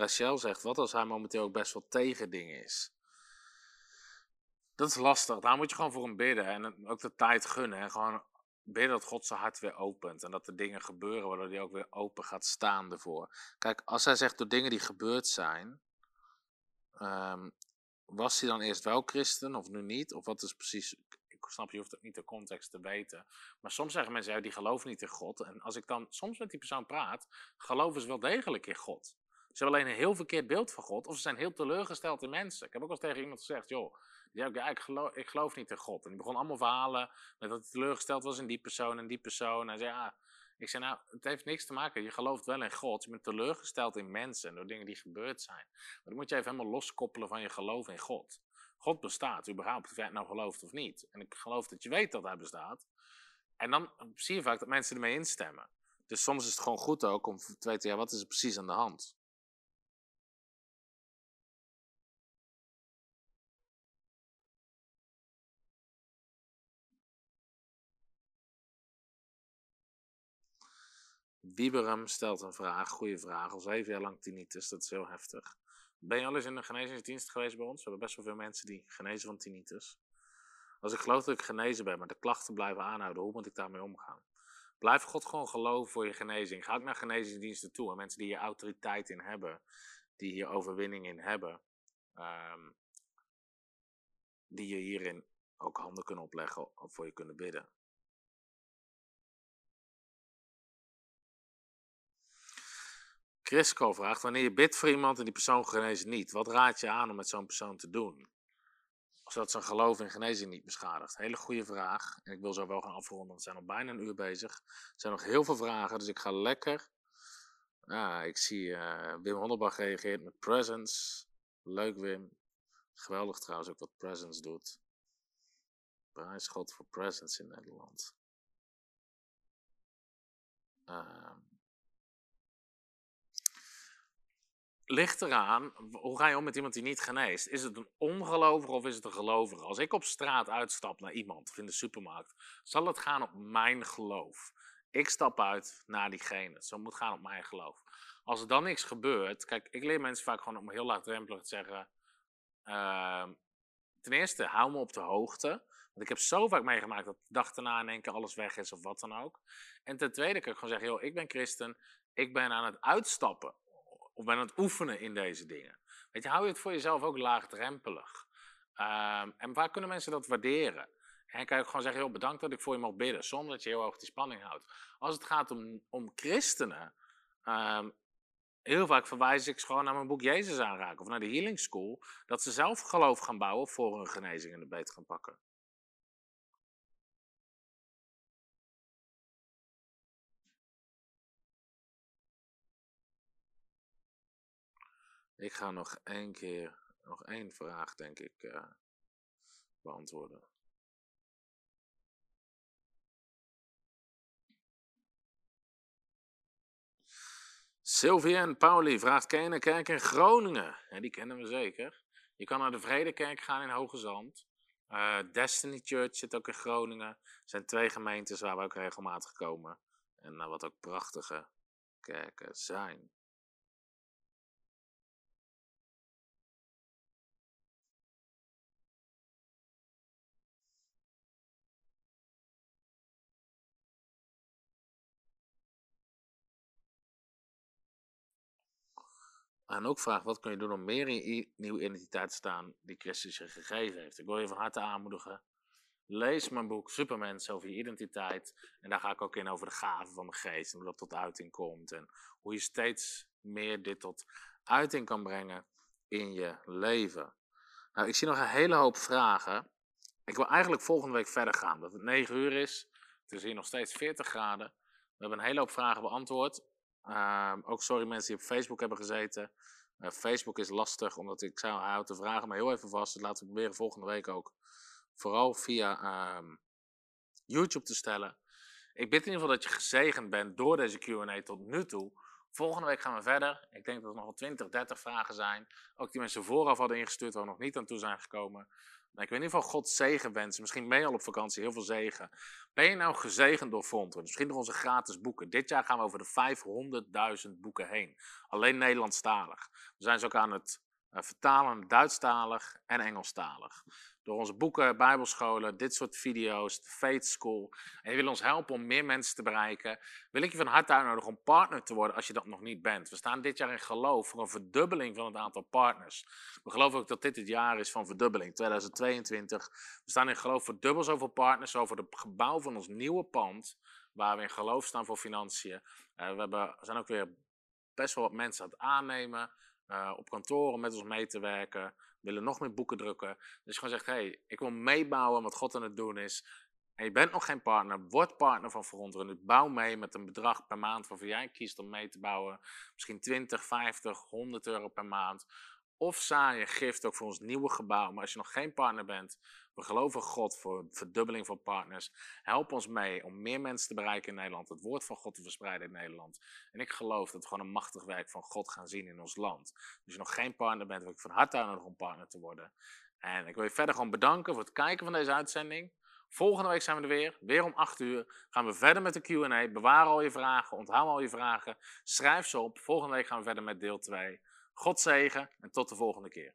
Rachel zegt, wat als hij momenteel ook best wel tegen dingen is? Dat is lastig. Daar moet je gewoon voor hem bidden. En ook de tijd gunnen. En gewoon bidden dat God zijn hart weer opent. En dat er dingen gebeuren waardoor hij ook weer open gaat staan ervoor. Kijk, als hij zegt door dingen die gebeurd zijn. Um, was hij dan eerst wel christen of nu niet? Of wat is precies. Ik snap, je hoeft ook niet de context te weten. Maar soms zeggen mensen, ja, die geloven niet in God. En als ik dan soms met die persoon praat, geloven ze wel degelijk in God. Ze hebben alleen een heel verkeerd beeld van God. Of ze zijn heel teleurgesteld in mensen. Ik heb ook al tegen iemand gezegd, joh, ja, ik, geloof, ik geloof niet in God. En die begon allemaal verhalen met dat hij teleurgesteld was in die persoon en die persoon. En zei, ja, ik zei, nou, het heeft niks te maken. Je gelooft wel in God. Je bent teleurgesteld in mensen en door dingen die gebeurd zijn. Maar dan moet je even helemaal loskoppelen van je geloof in God. God bestaat, überhaupt, of jij nou gelooft of niet. En ik geloof dat je weet dat hij bestaat. En dan zie je vaak dat mensen ermee instemmen. Dus soms is het gewoon goed ook om te weten, ja, wat is er precies aan de hand? Wieberum stelt een vraag, goede vraag. Al zeven jaar lang tinnitus, dat is heel heftig. Ben je al eens in een genezingsdienst geweest bij ons? We hebben best wel veel mensen die genezen van tinnitus. Als ik geloof dat ik genezen ben, maar de klachten blijven aanhouden, hoe moet ik daarmee omgaan? Blijf God gewoon geloven voor je genezing. Ga ook naar genezingsdiensten toe. En mensen die hier autoriteit in hebben, die hier overwinning in hebben, ehm, die je hierin ook handen kunnen opleggen of voor je kunnen bidden. Chrisco vraagt, wanneer je bidt voor iemand en die persoon geneest niet, wat raad je aan om met zo'n persoon te doen? Zodat zijn geloof in genezing niet beschadigt. Hele goede vraag. En ik wil zo wel gaan afronden, want we zijn al bijna een uur bezig. Er zijn nog heel veel vragen, dus ik ga lekker. Ja, ik zie uh, Wim Honnebach reageert met presence. Leuk Wim. Geweldig trouwens ook wat presence doet. Prijs God voor presence in Nederland. Uh, ligt eraan, hoe ga je om met iemand die niet geneest? Is het een ongelovige of is het een gelovige? Als ik op straat uitstap naar iemand of in de supermarkt, zal het gaan op mijn geloof. Ik stap uit naar diegene. Zo moet gaan op mijn geloof. Als er dan niks gebeurt, kijk, ik leer mensen vaak gewoon om heel laagdrempelig te zeggen. Uh, ten eerste, hou me op de hoogte. Want ik heb zo vaak meegemaakt dat de dag daarna in één alles weg is of wat dan ook. En ten tweede kan ik gewoon zeggen, joh, ik ben christen, ik ben aan het uitstappen of ben aan het oefenen in deze dingen. Weet je, hou je het voor jezelf ook laagdrempelig. Um, en waar kunnen mensen dat waarderen? En kan je ook gewoon zeggen, heel bedankt dat ik voor je mag bidden, zonder dat je heel hoog die spanning houdt. Als het gaat om, om christenen, um, heel vaak verwijs ik gewoon naar mijn boek Jezus aanraken of naar de Healing School, dat ze zelf geloof gaan bouwen voor hun genezing en de beter gaan pakken. Ik ga nog één keer, nog één vraag denk ik uh, beantwoorden. Sylvie en Pauli vraagt, ken je een kerk in Groningen? Ja, die kennen we zeker. Je kan naar de Vredekerk gaan in Hoge Zand. Uh, Destiny Church zit ook in Groningen. Er zijn twee gemeentes waar we ook regelmatig komen. En uh, wat ook prachtige kerken zijn. En ook vraagt, wat kun je doen om meer in je nieuwe identiteit te staan die Christus je gegeven heeft? Ik wil je van harte aanmoedigen. Lees mijn boek Supermens over je identiteit. En daar ga ik ook in over de gaven van de geest en hoe dat tot uiting komt. En hoe je steeds meer dit tot uiting kan brengen in je leven. Nou, ik zie nog een hele hoop vragen. Ik wil eigenlijk volgende week verder gaan. Dat het 9 uur is. Het is hier nog steeds 40 graden. We hebben een hele hoop vragen beantwoord. Ehm, ook sorry mensen die op Facebook hebben gezeten. Uh, Facebook is lastig, omdat ik zou houd de vragen maar heel even vast. Dus laten we proberen volgende week ook vooral via ehm, YouTube te stellen. Ik bid in ieder geval dat je gezegend bent door deze Q&A tot nu toe. Volgende week gaan we verder. Ik denk dat er nog wel 20, 30 vragen zijn. Ook die mensen vooraf hadden ingestuurd waar we nog niet aan toe zijn gekomen. Nou, ik wil in ieder geval God zegen wensen. Misschien je al op vakantie, heel veel zegen. Ben je nou gezegend door Frontrunners? Misschien door onze gratis boeken. Dit jaar gaan we over de 500.000 boeken heen. Alleen Nederlandstalig. We zijn ze ook aan het uh, vertalen Duitsstalig en Engelstalig door onze boeken, bijbelscholen, dit soort video's, de Faith School. En je wil ons helpen om meer mensen te bereiken. Wil ik je van harte uitnodigen om partner te worden als je dat nog niet bent. We staan dit jaar in geloof voor een verdubbeling van het aantal partners. We geloven ook dat dit het jaar is van verdubbeling, 2022. We staan in geloof voor dubbel zoveel partners over het gebouw van ons nieuwe pand. Waar we in geloof staan voor financiën. Uh, we, hebben, zijn ook weer best wel wat mensen aan het aannemen. Uh, op kantoren met ons mee te werken willen nog meer boeken drukken. Dus gewoon zegt, hey, ik wil meebouwen wat God aan het doen is. En je bent nog geen partner, word partner van Verontrun. Bouw mee met een bedrag per maand waarvoor jij kiest om mee te bouwen. Misschien 20, 50, 100 euro per maand. Of zaai je gift ook voor ons nieuwe gebouw. Maar als je nog geen partner bent, we geloven God voor verdubbeling van partners. Help ons mee om meer mensen te bereiken in Nederland. Het woord van God te verspreiden in Nederland. En ik geloof dat we gewoon een machtig werk van God gaan zien in ons land. Dus als je nog geen partner bent, wil ik van harte uitnodigen om partner te worden. En ik wil je verder gewoon bedanken voor het kijken van deze uitzending. Volgende week zijn we er weer, weer om 8 uur. Gaan we verder met de Q&A. Bewaar al je vragen, onthoud al je vragen. Schrijf ze op. Volgende week gaan we verder met deel 2. God zegen en tot de volgende keer.